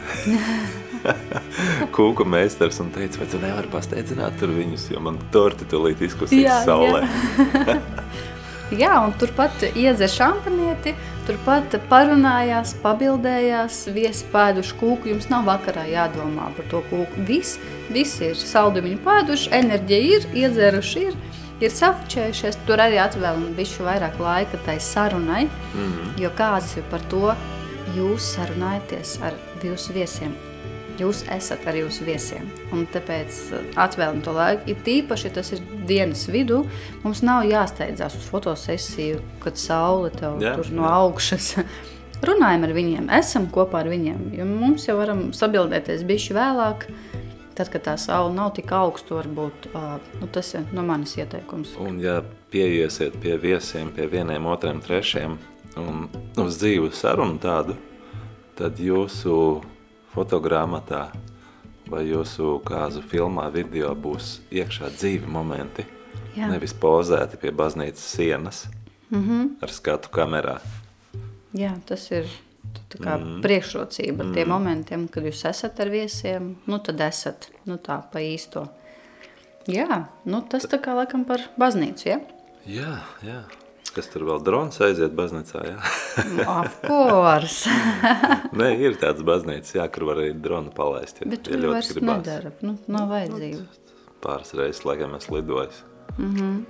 *laughs* Kūku meistars un teica, vai tu nevari pasteidzināt tur viņus, jo man torti tūlīt izkusīs saulē. Jā. *laughs* jā, un turpat iedzer šampanieti, turpat parunājās, pabildējās, viesi pēduši kūku, jums nav vakarā jādomā par to kūku. Viss, viss ir saldumiņu pēduši, enerģija ir, iedzēruši ir, ir safučējušies, tur arī atvēlam bišķi vairāk laika tai sarunai, mm -hmm. jo kāds ir par to, jūs sarunājaties ar jūsu viesiem. Jūs esat ar jūsu viesiem, un tāpēc uh, atvēlam to laiku. Ir tīpaši, ja tas ir dienas vidū, mums nav jāsteidzās uz fotosesiju, kad saule tev jā, tur no jā. augšas. *laughs* Runājam ar viņiem, esam kopā ar viņiem, jo mums jau varam sabildēties bišķi vēlāk, Tad, kad tā saule nav tik augsta, varbūt nu, tas ir no manis ieteikums. Un, ja pieiesiet pie viesiem, pie vieniem, otriem, trešiem, un uz dzīvu sarunu tādu, tad jūsu fotogrāmatā vai jūsu kāzu filmā, video būs iekšā dzīvi momenti, Jā. nevis pozēti pie baznīcas sienas mm -hmm. ar skatu kamerā. Jā, tas ir kā mm. priekšrocība mm. tiem momentiem, kad jūs esat ar viesiem, nu tad esat, nu tā, pa īsto. Jā, nu tas tā kā laikam par baznīcu, ja? Jā, jā. Kas tur vēl drons aiziet baznīcā, jā? *laughs* of course. *laughs* Nē, ir tāds baznīcas, jā, kur var arī dronu palaist, ja, Bet ja vairs gribās. nedara, nu, nav vajadzība. Nu, pāris reizes, laikam, es lidojis. Mm -hmm.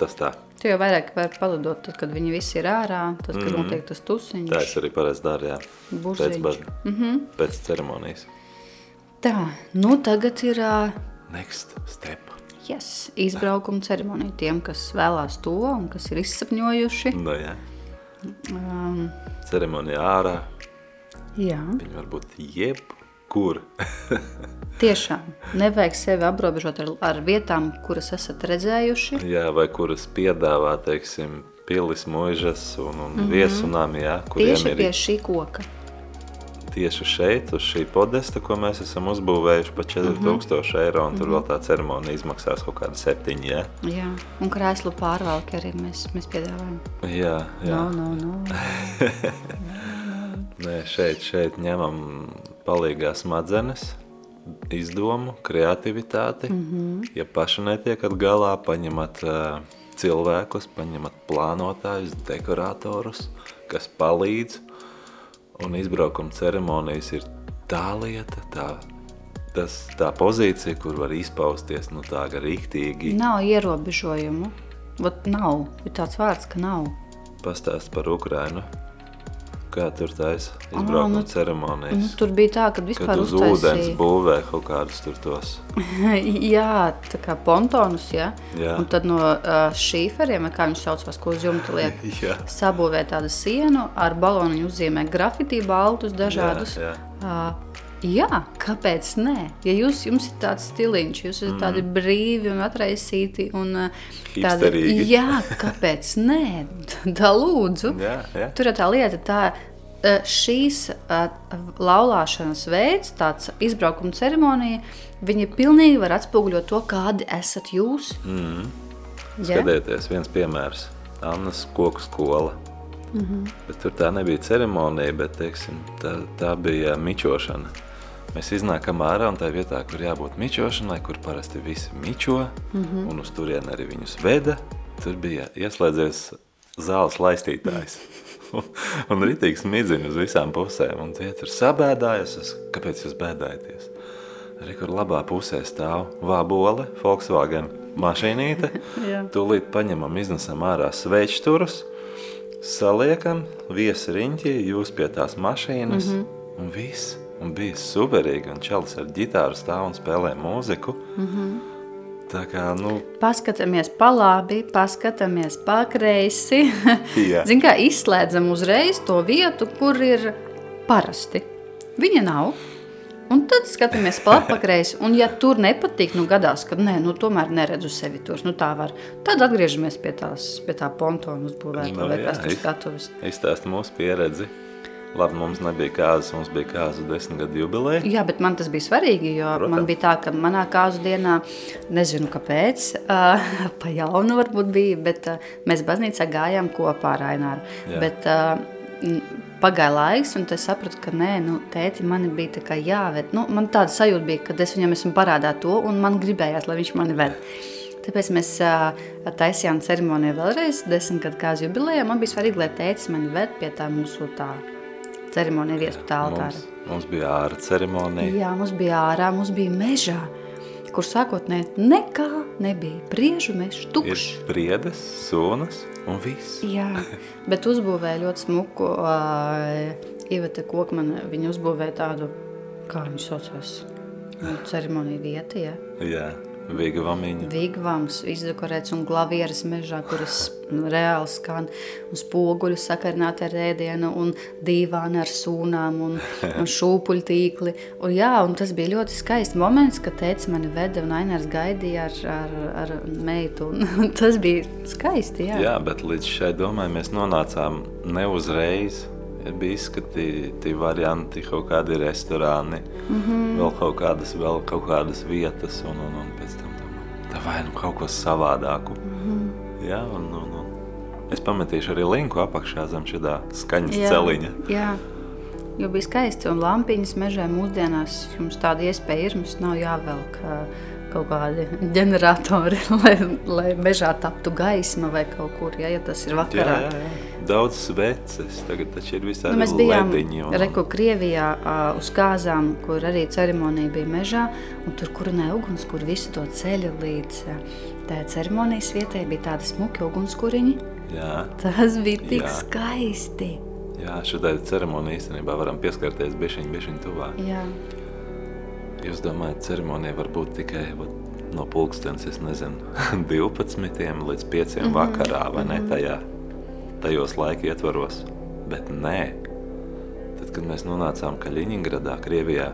Tas tā. Tu jau vairāk vari palidot, tad, kad viņi visi ir ārā, tad, kad mm. notiek tas tusiņš. Tā es arī parasti daru, jā. Buziņš. Pēc, mm -hmm. pēc ceremonijas. Tā, nu tagad ir... Uh, Next step. Yes, izbraukuma ceremonija tiem, kas vēlās to un kas ir izsapņojuši. No, nu, jā. Um, ceremonija ārā. Jā. Viņi var būt jebkur. *laughs* Tiešām nevajag sevi apgrobežot ar, ar vietām, kuras esat redzējuši. Jā, vai kuras piedāvā, teiksim, pilis, mūžas un, un mm -hmm. viesunām, jā, Tieši ir... pie šī koka. Tieši šeit, uz šī podesta, ko mēs esam uzbūvējuši par 4000 mm -hmm. eiro, tur mm -hmm. vēl tā ceremonija izmaksās kaut kādi septiņi, jā? Jā, un krēslu pārvalki arī mēs, mēs piedāvājam. Jā, jā. No, no, no. *laughs* Nē, šeit, šeit ņemam palīgā smadzenes, izdomu, kreativitāti. Mm -hmm. Ja paši netiekat galā, paņemat uh, cilvēkus, paņemat plānotājus, dekoratorus, kas palīdz. Un izbraukuma ceremonijas ir tā lieta, tā, tas, tā pozīcija, kur var izpausties nu, tā riktīgi. Nav ierobežojumu. Vat nav. Ir tāds vārds, ka nav. Pastāst par Ukrainu. Kā tur taisa izbraukuma nu, ceremonijas? Nu, tur bija tā, ka vispār Kad uz uztaisīja... ūdens būvē kaut kādus tur tos. *laughs* jā, tā kā pontonus, jā. jā. Un tad no uh, šīferiem, kā viņš saucās, ko uz jumta liek, *laughs* sabūvē tādu sienu, ar baloniņu uzzīmē grafitī baltus dažādus. Jā, jā. Uh, Jā, kāpēc nē? Ja jūs, jums ir tāds stiliņš, jūs esat mm. tādi brīvi un atraisīti un tādi, jā, kāpēc nē? *laughs* Tā lūdzu. Jā, jā. Tur ir tā lieta, tā šīs laulāšanas veids, tāds izbraukuma ceremonija, viņi pilnīgi var atspoguļot to, kādi esat jūs. Mm. Skatieties, viens piemērs. Annas koku skola. Mm -hmm. Bet tur tā nebija ceremonija, bet teiksim, tā, tā bija mičošana. Mēs iznākam ārā un tā vietā, kur jābūt mičošanai, kur parasti visi mičo, mm -hmm. un uz turieni arī viņus veda, tur bija ieslēdzies zāles laistītājs. *laughs* un ritīgs midziņš uz visām pusēm, un tie tur sabēdājas, kāpēc jūs bēdājaties? Arī kur labā pusē stāv vābole, Volkswagen mašīnīte, *laughs* tūlīt paņemam, iznesam ārā svečturus, saliekam, viesi riņķi, jūs pie tās mašīnas, mm -hmm. un viss. Un bija superīgi, un čalis ar ģitāru stāv un spēlē mūziku. Mm -hmm. Tā kā, nu... Paskatāmies pa labi, paskatāmies pa kreisi. *laughs* Zin kā, izslēdzam uzreiz to vietu, kur ir parasti. Viņa nav. Un tad skatāmies pārpakreiz, un ja tur nepatīk, nu gadās, ka nē, nu tomēr neredzu sevi tur, nu tā var. Tad atgriežamies pie tās, pie tā pontona uzbūvēta Nu, vai kas tur skatuves. Izstāst mūsu pieredzi. Labi, mums nebija kāzas, mums bija kāzu desmit gadu jubileja. Jā, bet man tas bija svarīgi, jo Protams. Man bija tā, ka manā kāzu dienā, nezinu kāpēc, uh, pa jaunu varbūt bija, bet uh, mēs baznīcā gājām kopā ar Aināru. Jā. Bet uh, pagāja laiks, un es sapratu, ka nē, nu, tēti mani bija tā jāved. Nu, man tāda sajūta bija, ka es viņam esmu parādā to, un man gribējās, lai viņš mani ved. Tāpēc mēs uh, taisījām ceremoniju vēlreiz, desmit gadu kāzu jubilejā. Man bija svarīgi, lai tētis mani ved pie tā mūsu tā ceremonija vietas pie tā altāra. Mums, mums bija ārā ceremonija. Jā, mums bija ārā, mums bija mežā, kur sākotnēji nekā nebija. Briežu mežs, Ir tukšs. priedes, sunas un viss. Jā, *laughs* bet uzbūvēja ļoti smuku. Uh, Iveta Kokmana, viņa uzbūvēja tādu, kā viņš saucās, nu, ceremoniju vietu, ja? Jā, Vamiņa. Vigvams izdekorēts un glavieras mežā, kuras reāli skan, un spoguļu sakarināti ar ēdienu, un dīvāni ar sūnām, un, *laughs* un šūpuļu tīkli. Un, jā, un tas bija ļoti skaists moments, kad teica mani veda un Ainārs gaidīja ar, ar, ar meitu, un tas bija skaisti, jā. Jā, bet līdz šai domai mēs nonācām ne uzreiz. Ir bija izskatīti varianti, kaut kādi restorāni, mm. -hmm. vēl kaut kādas, vēl kaut kādas vietas, un, un, un pēc tam tā vai nu kaut ko savādāku. Mm. -hmm. Jā, un, un, un es pametīšu arī linku apakšā zem šī skaņas Jā, celiņa. Jā, jo bija skaisti. Un lampiņas mežā mūsdienās jums tāda iespēja ir. Mums nav jāvelk ā, kaut kādi *laughs* ģeneratori, lai, lai mežā taptu gaisma vai kaut kur, ja, ja tas ir Jā, vakarā. jā, jā. Daudz sveces, tagad taču ir visādi Nu, mēs bijām lediņi. un- Reku Krievijā uh, uz kāzām, kur arī ceremonija bija mežā, un tur kurināja uguns, kur visu to ceļu līdz uh, tā ceremonijas vietai bija tādi smuki ugunskuriņi. Jā, Tas bija tik Jā. skaisti. jā šādai ceremonijai īstenībā varam pieskarties bišķiņ, bišķiņ tuvāk. Jā. Jūs domājat, ceremonija var būt tikai vat, no pulkstenes, es nezinu, *laughs* 12 līdz 5 mm -hmm. vakarā, vai ne tajā, tajos laika ietvaros. Bet nē, tad, kad mēs nonācām Kaļiņingradā, Krievijā,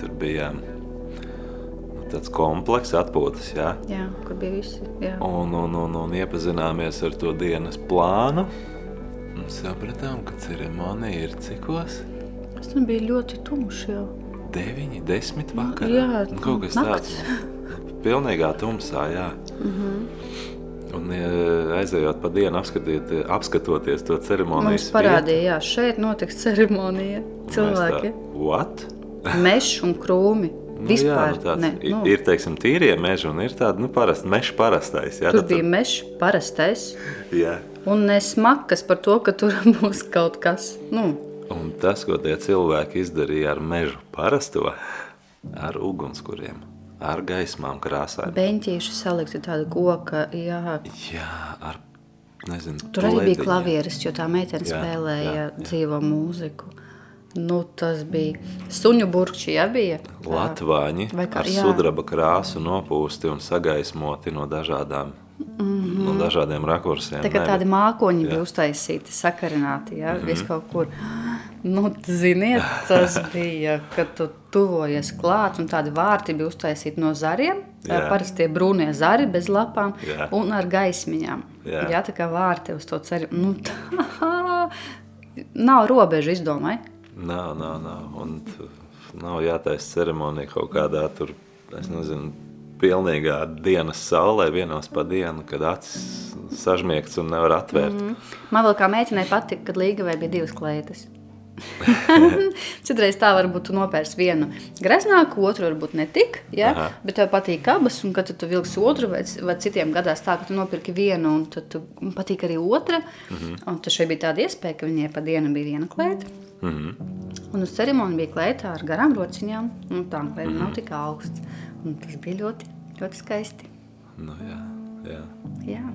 tur bija nu, tāds komplekss atpūtas, jā. Jā, kur bija visi. Jā. Un, un, un, un iepazināmies ar to dienas plānu. Un sapratām, ka ceremonija ir cikos? Tas tur bija ļoti tumšs jau. 9, 10 vakarā. jā, Nu, kaut kas nakts. tāds. nu, Pilnīgā tumsā, jā. Mm Mhm. -hmm. Un ja aizejot pa dienu, apskatiet, apskatoties to ceremonijas Mums parādīja, jā, šeit notiks ceremonija. Cilvēki, What? *laughs* mežs un krūmi. Nu, Vispār, jā, nu, tāds, ne, nu, Ir, teiksim, tīrie meži un ir tāda, nu, parasti meža parastais. Jā, tur tad bija mežs, parastais. *laughs* Jā. Un nesmakas par to, ka tur *laughs* būs kaut kas. Nu, Un tas, ko tie cilvēki izdarīja ar mežu parasto, ar ugunskuriem, ar gaismām krāsām. beņķīši salikti tāda koka. Jā. Jā, ar, nezinu, Tur arī bija klavieres, jo tā meitene spēlēja jā, jā. dzīvo mūziku. Nu, tas bija suņu burkšķi, ja bija. Latvāņi Vai kā- ar jā. sudraba krāsu nopūsti un sagaismoti no dažādām, mm -hmm. no dažādiem rakursiem. Tā kā tādi mākoņi Jā. bija uztaisīti, sakarināti, ja, mm -hmm. vis kaut kur. Nu, ziniet, tas bija, kad tu tuvojies klāt, un tādi vārti bija uztaisīti no zariem, Jā. parastie brūnie zari bez lapām Jā. un ar gaismiņām. Jā. Jā, tā kā vārti uz to ceru. Nu, tā, *laughs* nav robežu izdomai. Nav, nav, nav. Un nav jātaisa ceremonija kaut kādā tur, es nezinu, pilnīgā dienas saulē, vienos pa dienu, kad acis sažmiegts un nevar atvērt. Mm. Man vēl kā meitenei patika, kad Līgavai bija divas kleitas. *laughs* Citreiz tā varbūt tu nopērsi vienu greznāku, otru varbūt netik, ja? Aha. bet tev patīk abas, un kad tu, tu vilksi otru, vai, vai citiem gadās tā, ka tu nopirki vienu, un tad tu patīk arī otra, mm -hmm. un tad šeit bija tāda iespēja, ka viņai pa dienu bija viena kleita, Mm -hmm. un uz ceremoniju bija kleita ar garām rociņām, un tām kleitām mm -hmm. nav tik augsts, un tas bija ļoti, ļoti skaisti. Nu, jā, jā. Jā.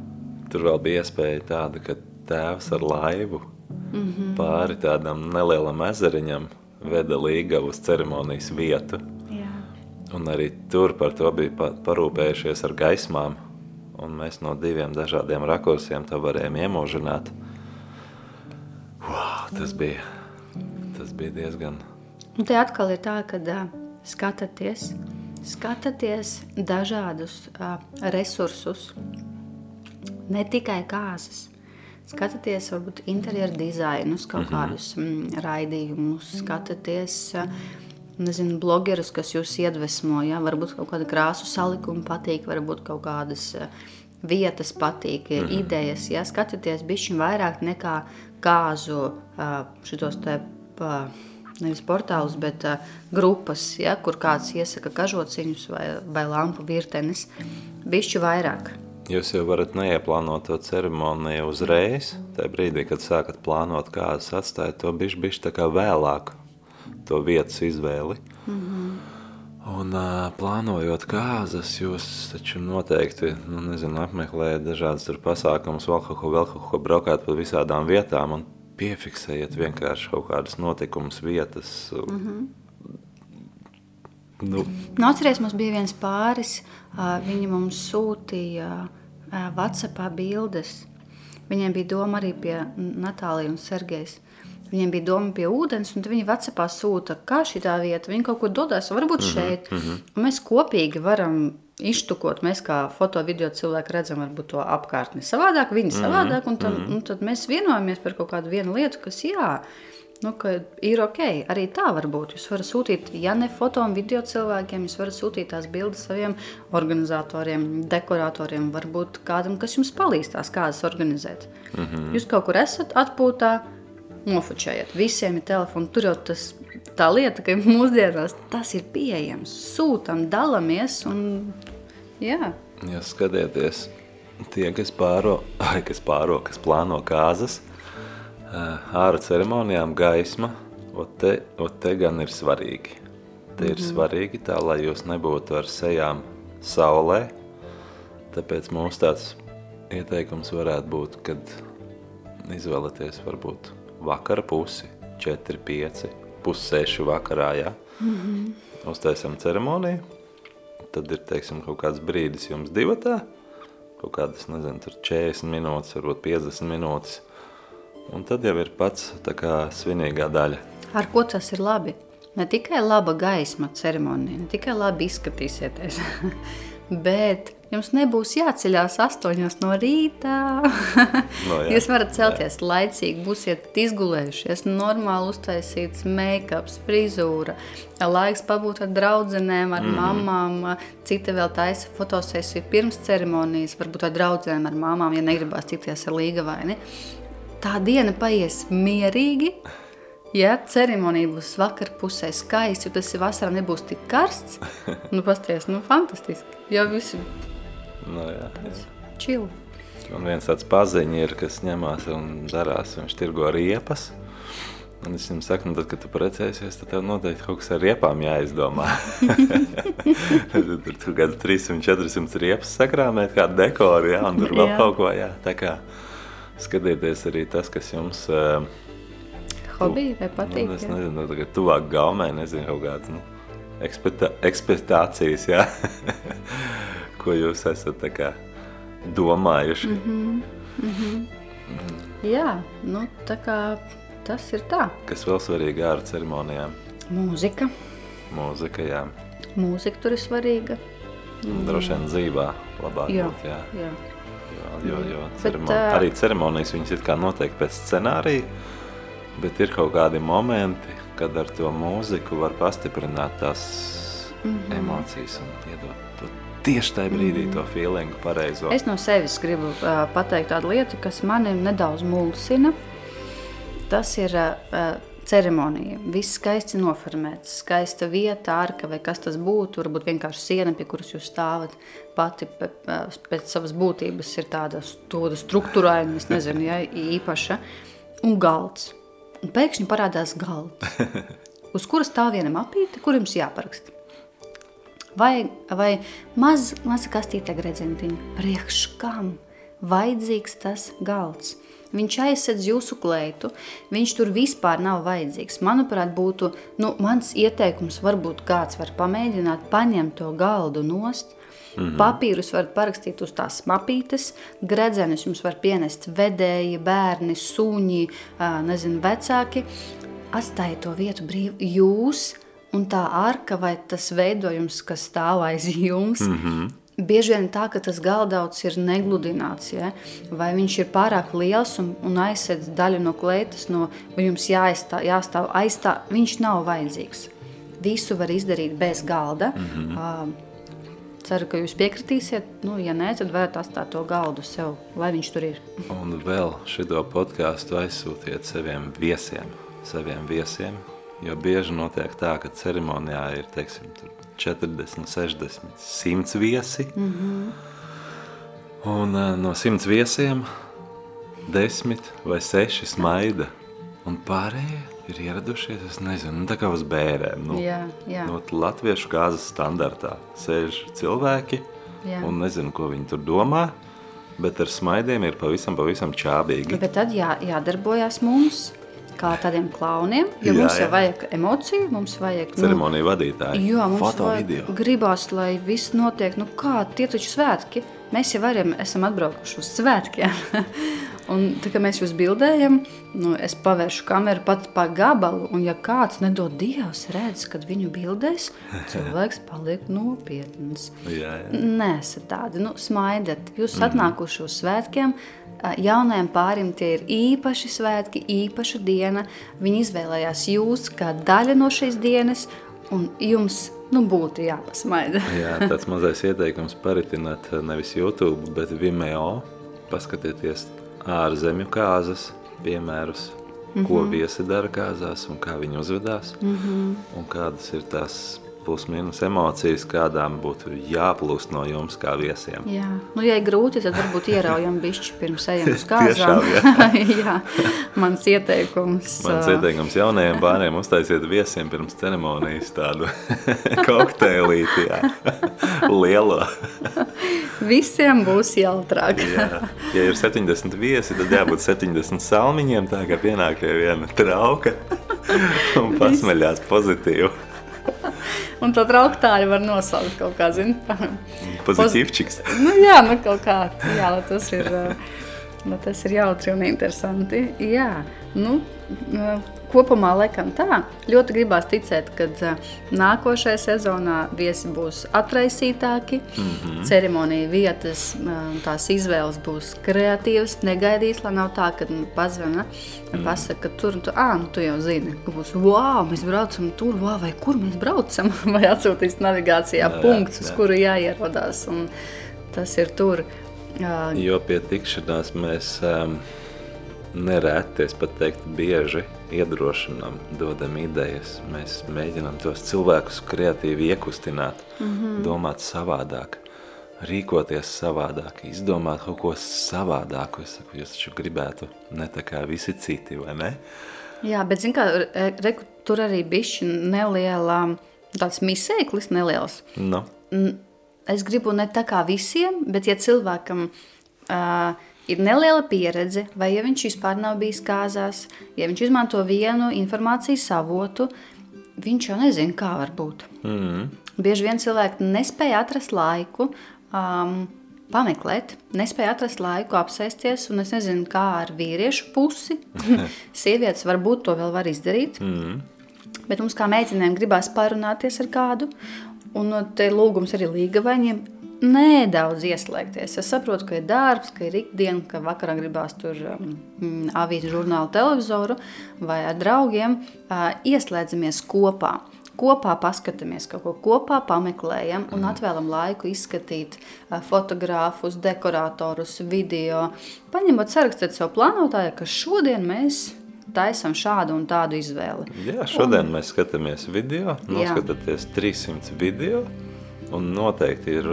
Tur vēl bija iespēja tāda, ka tēvs ar laivu mm -hmm. pāri tādam nelielam ezeriņam veda līgavu uz ceremonijas vietu. Jā. Un arī tur par to bija pa- parūpējušies ar gaismām. Un mēs no diviem dažādiem rakursiem to varējām iemūžināt. Wow, tas bija, tas bija diezgan Un te atkal ir tā, ka uh, skatāties, skatāties dažādus uh, resursus, ne tikai kāzas. Skatāties, varbūt interjeru dizainus, kaut mm -hmm. kādus mm, raidījumus, skatāties, nezinu, blogerus, kas jūs iedvesmo, ja? varbūt kaut kāda krāsu salikuma patīk, varbūt kaut kādas uh, vietas patīk, mm -hmm. idejas, ja? Skatāties bišķiņ vairāk nekā kāzu uh, šitos te, uh, nevis portālus, bet grupas, ja? kur kāds iesaka kažociņus vai, vai lampu virtenis, bišķi vairāk. Jūs jau varat neieplānot to ceremoniju uzreiz, tajā brīdī, kad sākat plānot kādas atstājat to bišķi, bišķi tā kā vēlāk, to vietas izvēli. Mm -hmm. Un uh, plānojot kāzas, jūs taču noteikti, nu nezinu, apmeklējat dažādas tur pasākumus, kaut ko, braukāt pa visādām vietām un piefiksējiet vienkārši kaut kādas notikumus, vietas. Mm -hmm. Nu. Nu, atceries, mums bija viens pāris, viņi mums sūtīja Whatsappā bildes. Viņiem bija doma arī pie Natālija un Sergejas. Viņiem bija doma pie ūdens, un viņi Vācijā sūta, kā šī tā vieta. Viņi kaut kur dodas, varbūt -hmm, šeit. Mm -hmm. Un mēs kopīgi varam iztukot. Mēs kā foto video cilvēki redzam varbūt, to apkārtni savādāk, viņi -hmm, savādāk. Un tad, mm -hmm. un tad mēs vienojamies par kaut kādu vienu lietu, kas jā. Nu, ir ok, arī tā var būt. Jūs varat sūtīt, ja ne foto un video cilvēkiem, jūs varat sūtīt tās bildes saviem organizatoriem, dekoratoriem, varbūt kādam, kas jums palīdz tās kādas organizēt. Mm -hmm. Jūs kaut kur esat atpūtā, nofočējiet. Visiem ir telefoni. Tur jau tas tā lieta, ka mūsdienās tas ir pieejams. Sūtām, dalāmies. Un, jā. ja skatieties, tie, kas pāro, *laughs* ai, kas pāro, kas plāno kāzas, ārā ceremonijām gaisma, ot te, ot te gan ir svarīgi. Te ir mm -hmm. svarīgi tā, lai jūs nebūtu ar sejām saulē. Tāpēc mums tāds ieteikums varētu būt, kad izvēlaties varbūt vakara pusi, 4, 5, pussēšu vakarā, jā. Mm -hmm. Uztaisam ceremoniju, tad ir, teiksim, kaut kāds brīdis jums divatā, kaut kādas, nezinu, tur 40 minūtes, varbūt 50 minūtes, un tad jau ir pats tā kā svinīgā daļa. Ar ko tas ir labi? Ne tikai laba gaisma ceremonija, ne tikai labi izskatīsieties, *laughs* bet Jums nebūs jāceļās astoņos no rīta. *laughs* no, jā. Jūs varat celties jā. laicīgi, būsiet izgulējušies, normāli uztaisīts make-ups, frizūra, laiks pabūt ar draudzenēm, ar mm. mamām. Cita vēl taisa fotosesiju pirms ceremonijas, varbūt ar draudzenēm, ar mamām, ja negribās tikties ar līgavaini. Tā diena paies mierīgi. Ja ceremonija būs vakar pusē skaisti, jo tas ir vasarā nebūs tik karsts, nu pasties, nu fantastiski. Jo visi Nu, jā, jā. Čil. Un viens tāds paziņš ir, kas ņemās un darās, viņš tirgo riepas. Un es viņam saku, nu tad, kad tu precēsies, tad tev noteikti kaut kas ar riepām jāizdomā. *laughs* tur tur kāds 300-400 riepas sakrāmēt, kādu dekoru, jā, un tur vēl jā. kaut ko, jā. Tā kā skatieties arī tas, kas jums... Uh, Hobija vai patīk? Nu, es nezinu, nu, tagad tuvāk gaumē, nezinu, kaut kāds, nu, ekspektācijas, jā. *laughs* ko jūs esat kā, domājuši. Mm -hmm. Mm -hmm. Mm. Jā, nu, tā kā tas ir tā. Kas vēl svarīgi ārā ceremonijām? Mūzika. Mūzika, jā. Mūzika tur ir svarīga. Droši vien dzīvā labāk jā, būt, jā. jā. Jo, jo, ceremon... bet, uh, arī ceremonijas viņas ir kā noteikti pēc scenārija, bet ir kaut kādi momenti, kad ar to mūziku var pastiprināt tās mm -hmm. emocijas un iedot to tieši tajā brīdī mm. to feelingu pareizo. Es no sevis gribu uh, pateikt tādu lietu, kas mani nedaudz mulsina. Tas ir uh, ceremonija. Viss skaisti noformēts, skaista vieta, ārka vai kas tas būtu. Varbūt vienkārši siena, pie kuras jūs stāvat. Pati pēc savas būtības ir tāda struktūraina, es nezinu, ja, īpaša. Un galds. Un pēkšņi parādās galds, *laughs* uz kuras stāv viena mapīte, kur jums jāparaksta. Vai, vai maz, maza kastīte gredzentiņa, priekš kam vajadzīgs tas galds? Viņš aizsedz jūsu kleitu, viņš tur vispār nav vajadzīgs. Manuprāt, būtu, nu, mans ieteikums varbūt kāds var pamēģināt paņemt to galdu nost, Mm -hmm. Papīrus varat parakstīt uz tās mapītes, gredzenus jums var pienest vedēji, bērni, suņi, nezinu, vecāki. atstājiet to vietu brīvu. Jūs un tā arka vai tas veidojums, kas stāv aiz jums, mm -hmm. Bieži vien tā, ka tas galdauts ir negludināts, ja? vai viņš ir pārāk liels un, un aizsedz daļu no kleitas, no, vai jums jāaizstā, jāstāv aizstā, viņš nav vajadzīgs. Visu var izdarīt bez galda. Mm -hmm. uh, ceru, ka jūs piekritīsiet. Nu, ja nē, tad varat atstāt to galdu sev, lai viņš tur ir. un vēl šito podkāstu aizsūtiet saviem viesiem, saviem viesiem, jo bieži notiek tā, ka ceremonijā ir, teiksim, 40, 60, 100 viesi. Mm -hmm. Un uh, no 100 viesiem 10 vai 6 smaida. Un pārējie ir ieradušies, es nezinu, nu, tā kā uz bērēm. Nu, jā, jā. No latviešu gāzes standartā sēž cilvēki jā. un nezinu, ko viņi tur domā. Bet ar smaidiem ir pavisam, pavisam čābīgi. Bet tad jā, jādarbojas mums kā tādiem klauniem, jo jā, mums jau vajag emociju, mums vajag... Nu, Ceremoniju vadītāji, jo mums foto vajag, video. gribās, lai viss notiek, nu kā, tie taču svētki, mēs jau varam, esam atbraukuši uz svētkiem. *laughs* un tā kā mēs jūs bildējam, nu, es pavēršu kameru pat pa gabalu, un ja kāds nedod Dievs redz, kad viņu bildēs, *laughs* cilvēks paliek nopietns. Jā, jā. Nē, esat tādi, nu, smaidat. Jūs mm. atnākuši uz svētkiem, jaunajam pārim tie ir īpaši svētki, īpaša diena. Viņi izvēlējās jūs kā daļa no šīs dienas, un jums nu, būtu jāpasmaida. *laughs* Jā, tāds mazais ieteikums paritināt nevis YouTube, bet Vimeo. Paskatieties ārzemju kāzas piemērus, mm -hmm. ko viesi dara kāzās un kā viņi uzvedās, mm -hmm. un kādas ir tās plus-minus emocijas, kādām būtu jāplūst no jums kā viesiem. Jā, nu, ja ir grūti, tad varbūt *laughs* ieraujam bišķi pirms ejam uz kāzām. Tiešām, jā. *laughs* jā, mans ieteikums. Mans ieteikums jaunajiem bērniem uztaisiet viesiem pirms ceremonijas tādu *laughs* kokteilīti, jā, lielo. Visiem būs jautrāk. jā. Ja ir 70 viesi, tad jābūt 70 salmiņiem, tā kā pienāk pie viena trauka un pasmeļās pozitīvi. Un to trauktāju var nosaukt kaut kā, zin. Pozitīvčiks. Nu jā, nu kaut kā, jā, tas ir, nu, tas ir jautri un interesanti. Jā, nu, kopumā laikam tā. Ļoti gribās ticēt, ka nākošajā sezonā viesi būs atraisītāki, mm -hmm. ceremonija vietas, tās izvēles būs kreatīvas, negaidīs, lai nav tā, ka nu, pazvana, mm. pasaka, ka tur, tu, ā, nu tu jau zini, ka būs, wow, mēs braucam tur, wow, vai kur mēs braucam, *laughs* vai atsūtīs navigācijā jā, punkts, jā, jā. uz kuru jāierodās, un tas ir tur. Uh, jo pie tikšanās mēs um, nereti, es pat teiktu bieži, iedrošinām, dodam idejas. Mēs mēģinām tos cilvēkus kreatīvi iekustināt, mm -hmm. domāt savādāk, rīkoties savādāk, izdomāt kaut ko savādāku. Es saku, jūs taču gribētu ne tā kā visi citi, vai ne? Jā, bet zin kā, re, tur arī bišķi neliela, tāds misēklis neliels. No. Es gribu ne tā kā visiem, bet ja cilvēkam... Uh, ir neliela pieredze, vai ja viņš vispār nav bijis kāzās, ja viņš izmanto vienu informācijas avotu, viņš jau nezina, kā var būt. Mm. Bieži vien cilvēki nespēja atrast laiku, um, pameklēt, nespēja atrast laiku apsēsties, un es nezinu, kā ar vīriešu pusi. *laughs* Sievietes varbūt to vēl var izdarīt, mm. bet mums kā meitenēm gribās parunāties ar kādu, un te lūgums arī līgavaņiem nedaudz ieslēgties. Es saprotu, ka ir darbs, ka ir ikdiena, ka vakarā gribās tur um, avīzi, žurnālu, televizoru vai ar draugiem. Uh, ieslēdzamies kopā. Kopā paskatāmies, kaut ko kopā pameklējam un atvēlam laiku izskatīt uh, fotogrāfus, dekoratorus, video. Paņemot sarakstīt savu plānotāju, ka šodien mēs taisam šādu un tādu izvēli. Jā, šodien un... mēs skatāmies video, noskatāties 300 video. Un noteikti ir,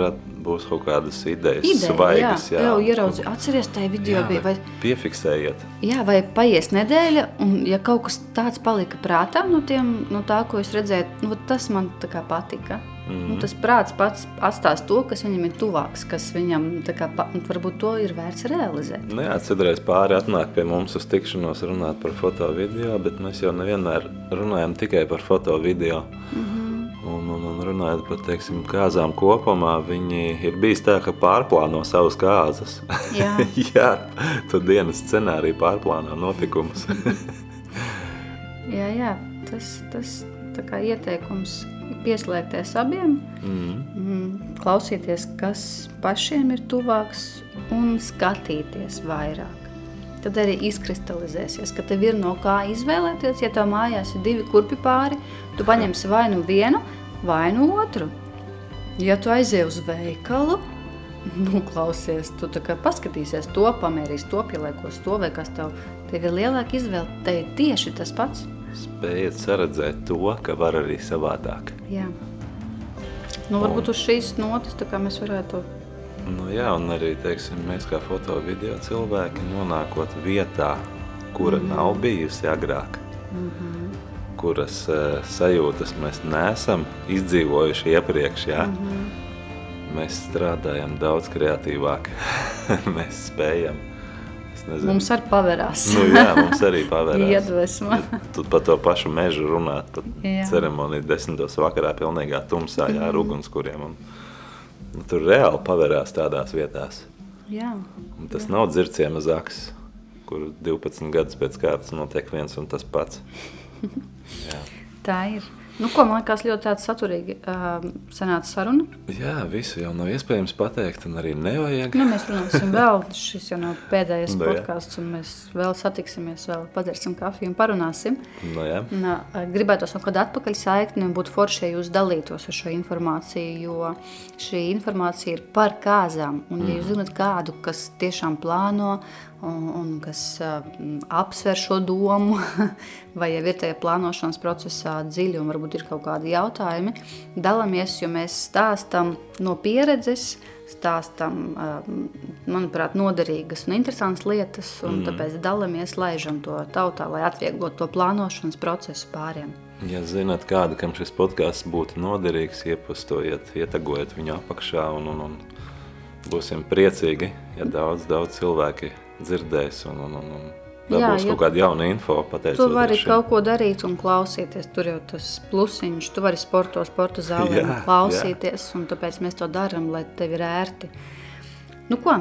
būs kaut kādas idejas, Ideja, svaigas. Jā, jā. jau ieraudzi, atceries, tajā video jā, bija. Vai, piefiksējiet. Jā, vai paies nedēļa, un ja kaut kas tāds palika prātā no, tiem, no tā, ko es redzēju, nu, tas man tā kā patika. Mm nu, tas prāts pats atstās to, kas viņam ir tuvāks, kas viņam kā, varbūt to ir vērts realizēt. Nu, jā, citreiz pāri atnāk pie mums uz tikšanos runāt par foto video, bet mēs jau nevienmēr runājam tikai par foto video. Mm -hmm. Un, un, un runājot par teiksim, kāzām kopumā, viņi ir bijis tā, ka pārplāno savas kāzas. Jā, *laughs* Jā tu dienas scenāriju pārplāno notikumus. *laughs* Jā, jā, tas, tas tā kā ieteikums pieslēgties abiem, Mm. mm, klausīties, kas pašiem ir tuvāks un skatīties vairāk. Tad arī izkristalizēsies, ka tev ir no kā izvēlēties. Ja tev mājās ir divi kurpi pāri, tu paņemsi vai nu vienu, vai nu otru. Ja tu aizej uz veikalu, nu, klausies, tu paskatīsies to, pamērīs to, pieliekos to, vai kas tev, tev ir lielāka izvēle. Te ir tieši tas pats. Spējiet saredzēt to, ka var arī savādāk. Jā. Nu, varbūt uz šīs kā mēs varētu Nu, jā, un arī teiksim, mēs kā foto video cilvēki nonākot vietā, kura mm -hmm. nav bijusi agrāk, mm -hmm. kuras uh, sajūtas mēs neesam izdzīvojuši iepriekš. Jā? Mm -hmm. Mēs strādājam daudz kreatīvāk. *laughs* mēs spējam. Nezinu, Mums arī pavērās. Nu, jā, mums arī *laughs* pavērās. Iedvesma. Tu par to pašu mežu runāt, pat Jā. ceremoniju desmitos vakarā pilnīgā tumsā, jā, ar ugunskuriem. Un, nu, tur reāli pavērās tādās vietās. Jā. Un tas nav dzirciema zaks, kur 12 gadus pēc kārtas notiek viens un tas pats. *laughs* Jā, Tā ir. Nu, ko man liekas, ļoti tāda saturīga uh, sanāca saruna. jā visu jau nav iespējams pateikt, un arī nevajag. Nu, mēs runāsim vēl. Šis jau nav pēdējais Nu, jā. podkāsts, un mēs vēl satiksimies, vēl padzersim kafiju un parunāsim. Nu, jā. Nā, gribētu kaut kādu atpakaļ saikni un būtu forši, ja jūs dalītos ar šo informāciju, jo šī informācija ir par kāzām. Un, ja jūs zināt kādu, kas tiešām plāno un, un kas apsver šo domu, *laughs* vai jau ir tajā plānošanas procesā dziļi un varbūt ir kaut kādi jautājumi, dalāmies, jo mēs stāstam no pieredzes, stāstam, manuprāt, noderīgas un interesantas lietas, un mm. tāpēc dalāmies, laižam to tautā, lai atvieglotu to plānošanas procesu pāriem. Ja zināt, kāda kam šis podkāsts būtu noderīgs, iepastojiet, ietagojiet viņu apakšā un, un, un būsim priecīgi, ja daudz, daudz cilvēki dzirdēs un, un, un, un Jā, dabūs ja- kaut kāda jauna info Tu vari šim. kaut ko darīt un klausīties. Tur jau tas plusiņš, tu vari sportot, sporta zālē Jā, klausīties. Un tāpēc mēs to darām, lai tev ir ērti. Nu ko,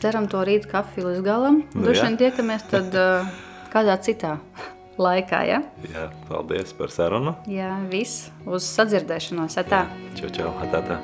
dzeram to rīta kafiju līdz galam. Nu Droši jā. vien tiekamies tad *laughs* uh, kādā citā laikā. Ja? Jā, paldies par sarunu. Jā, viss uz sadzirdēšanos. Atā. Čau, čau, atā, tā.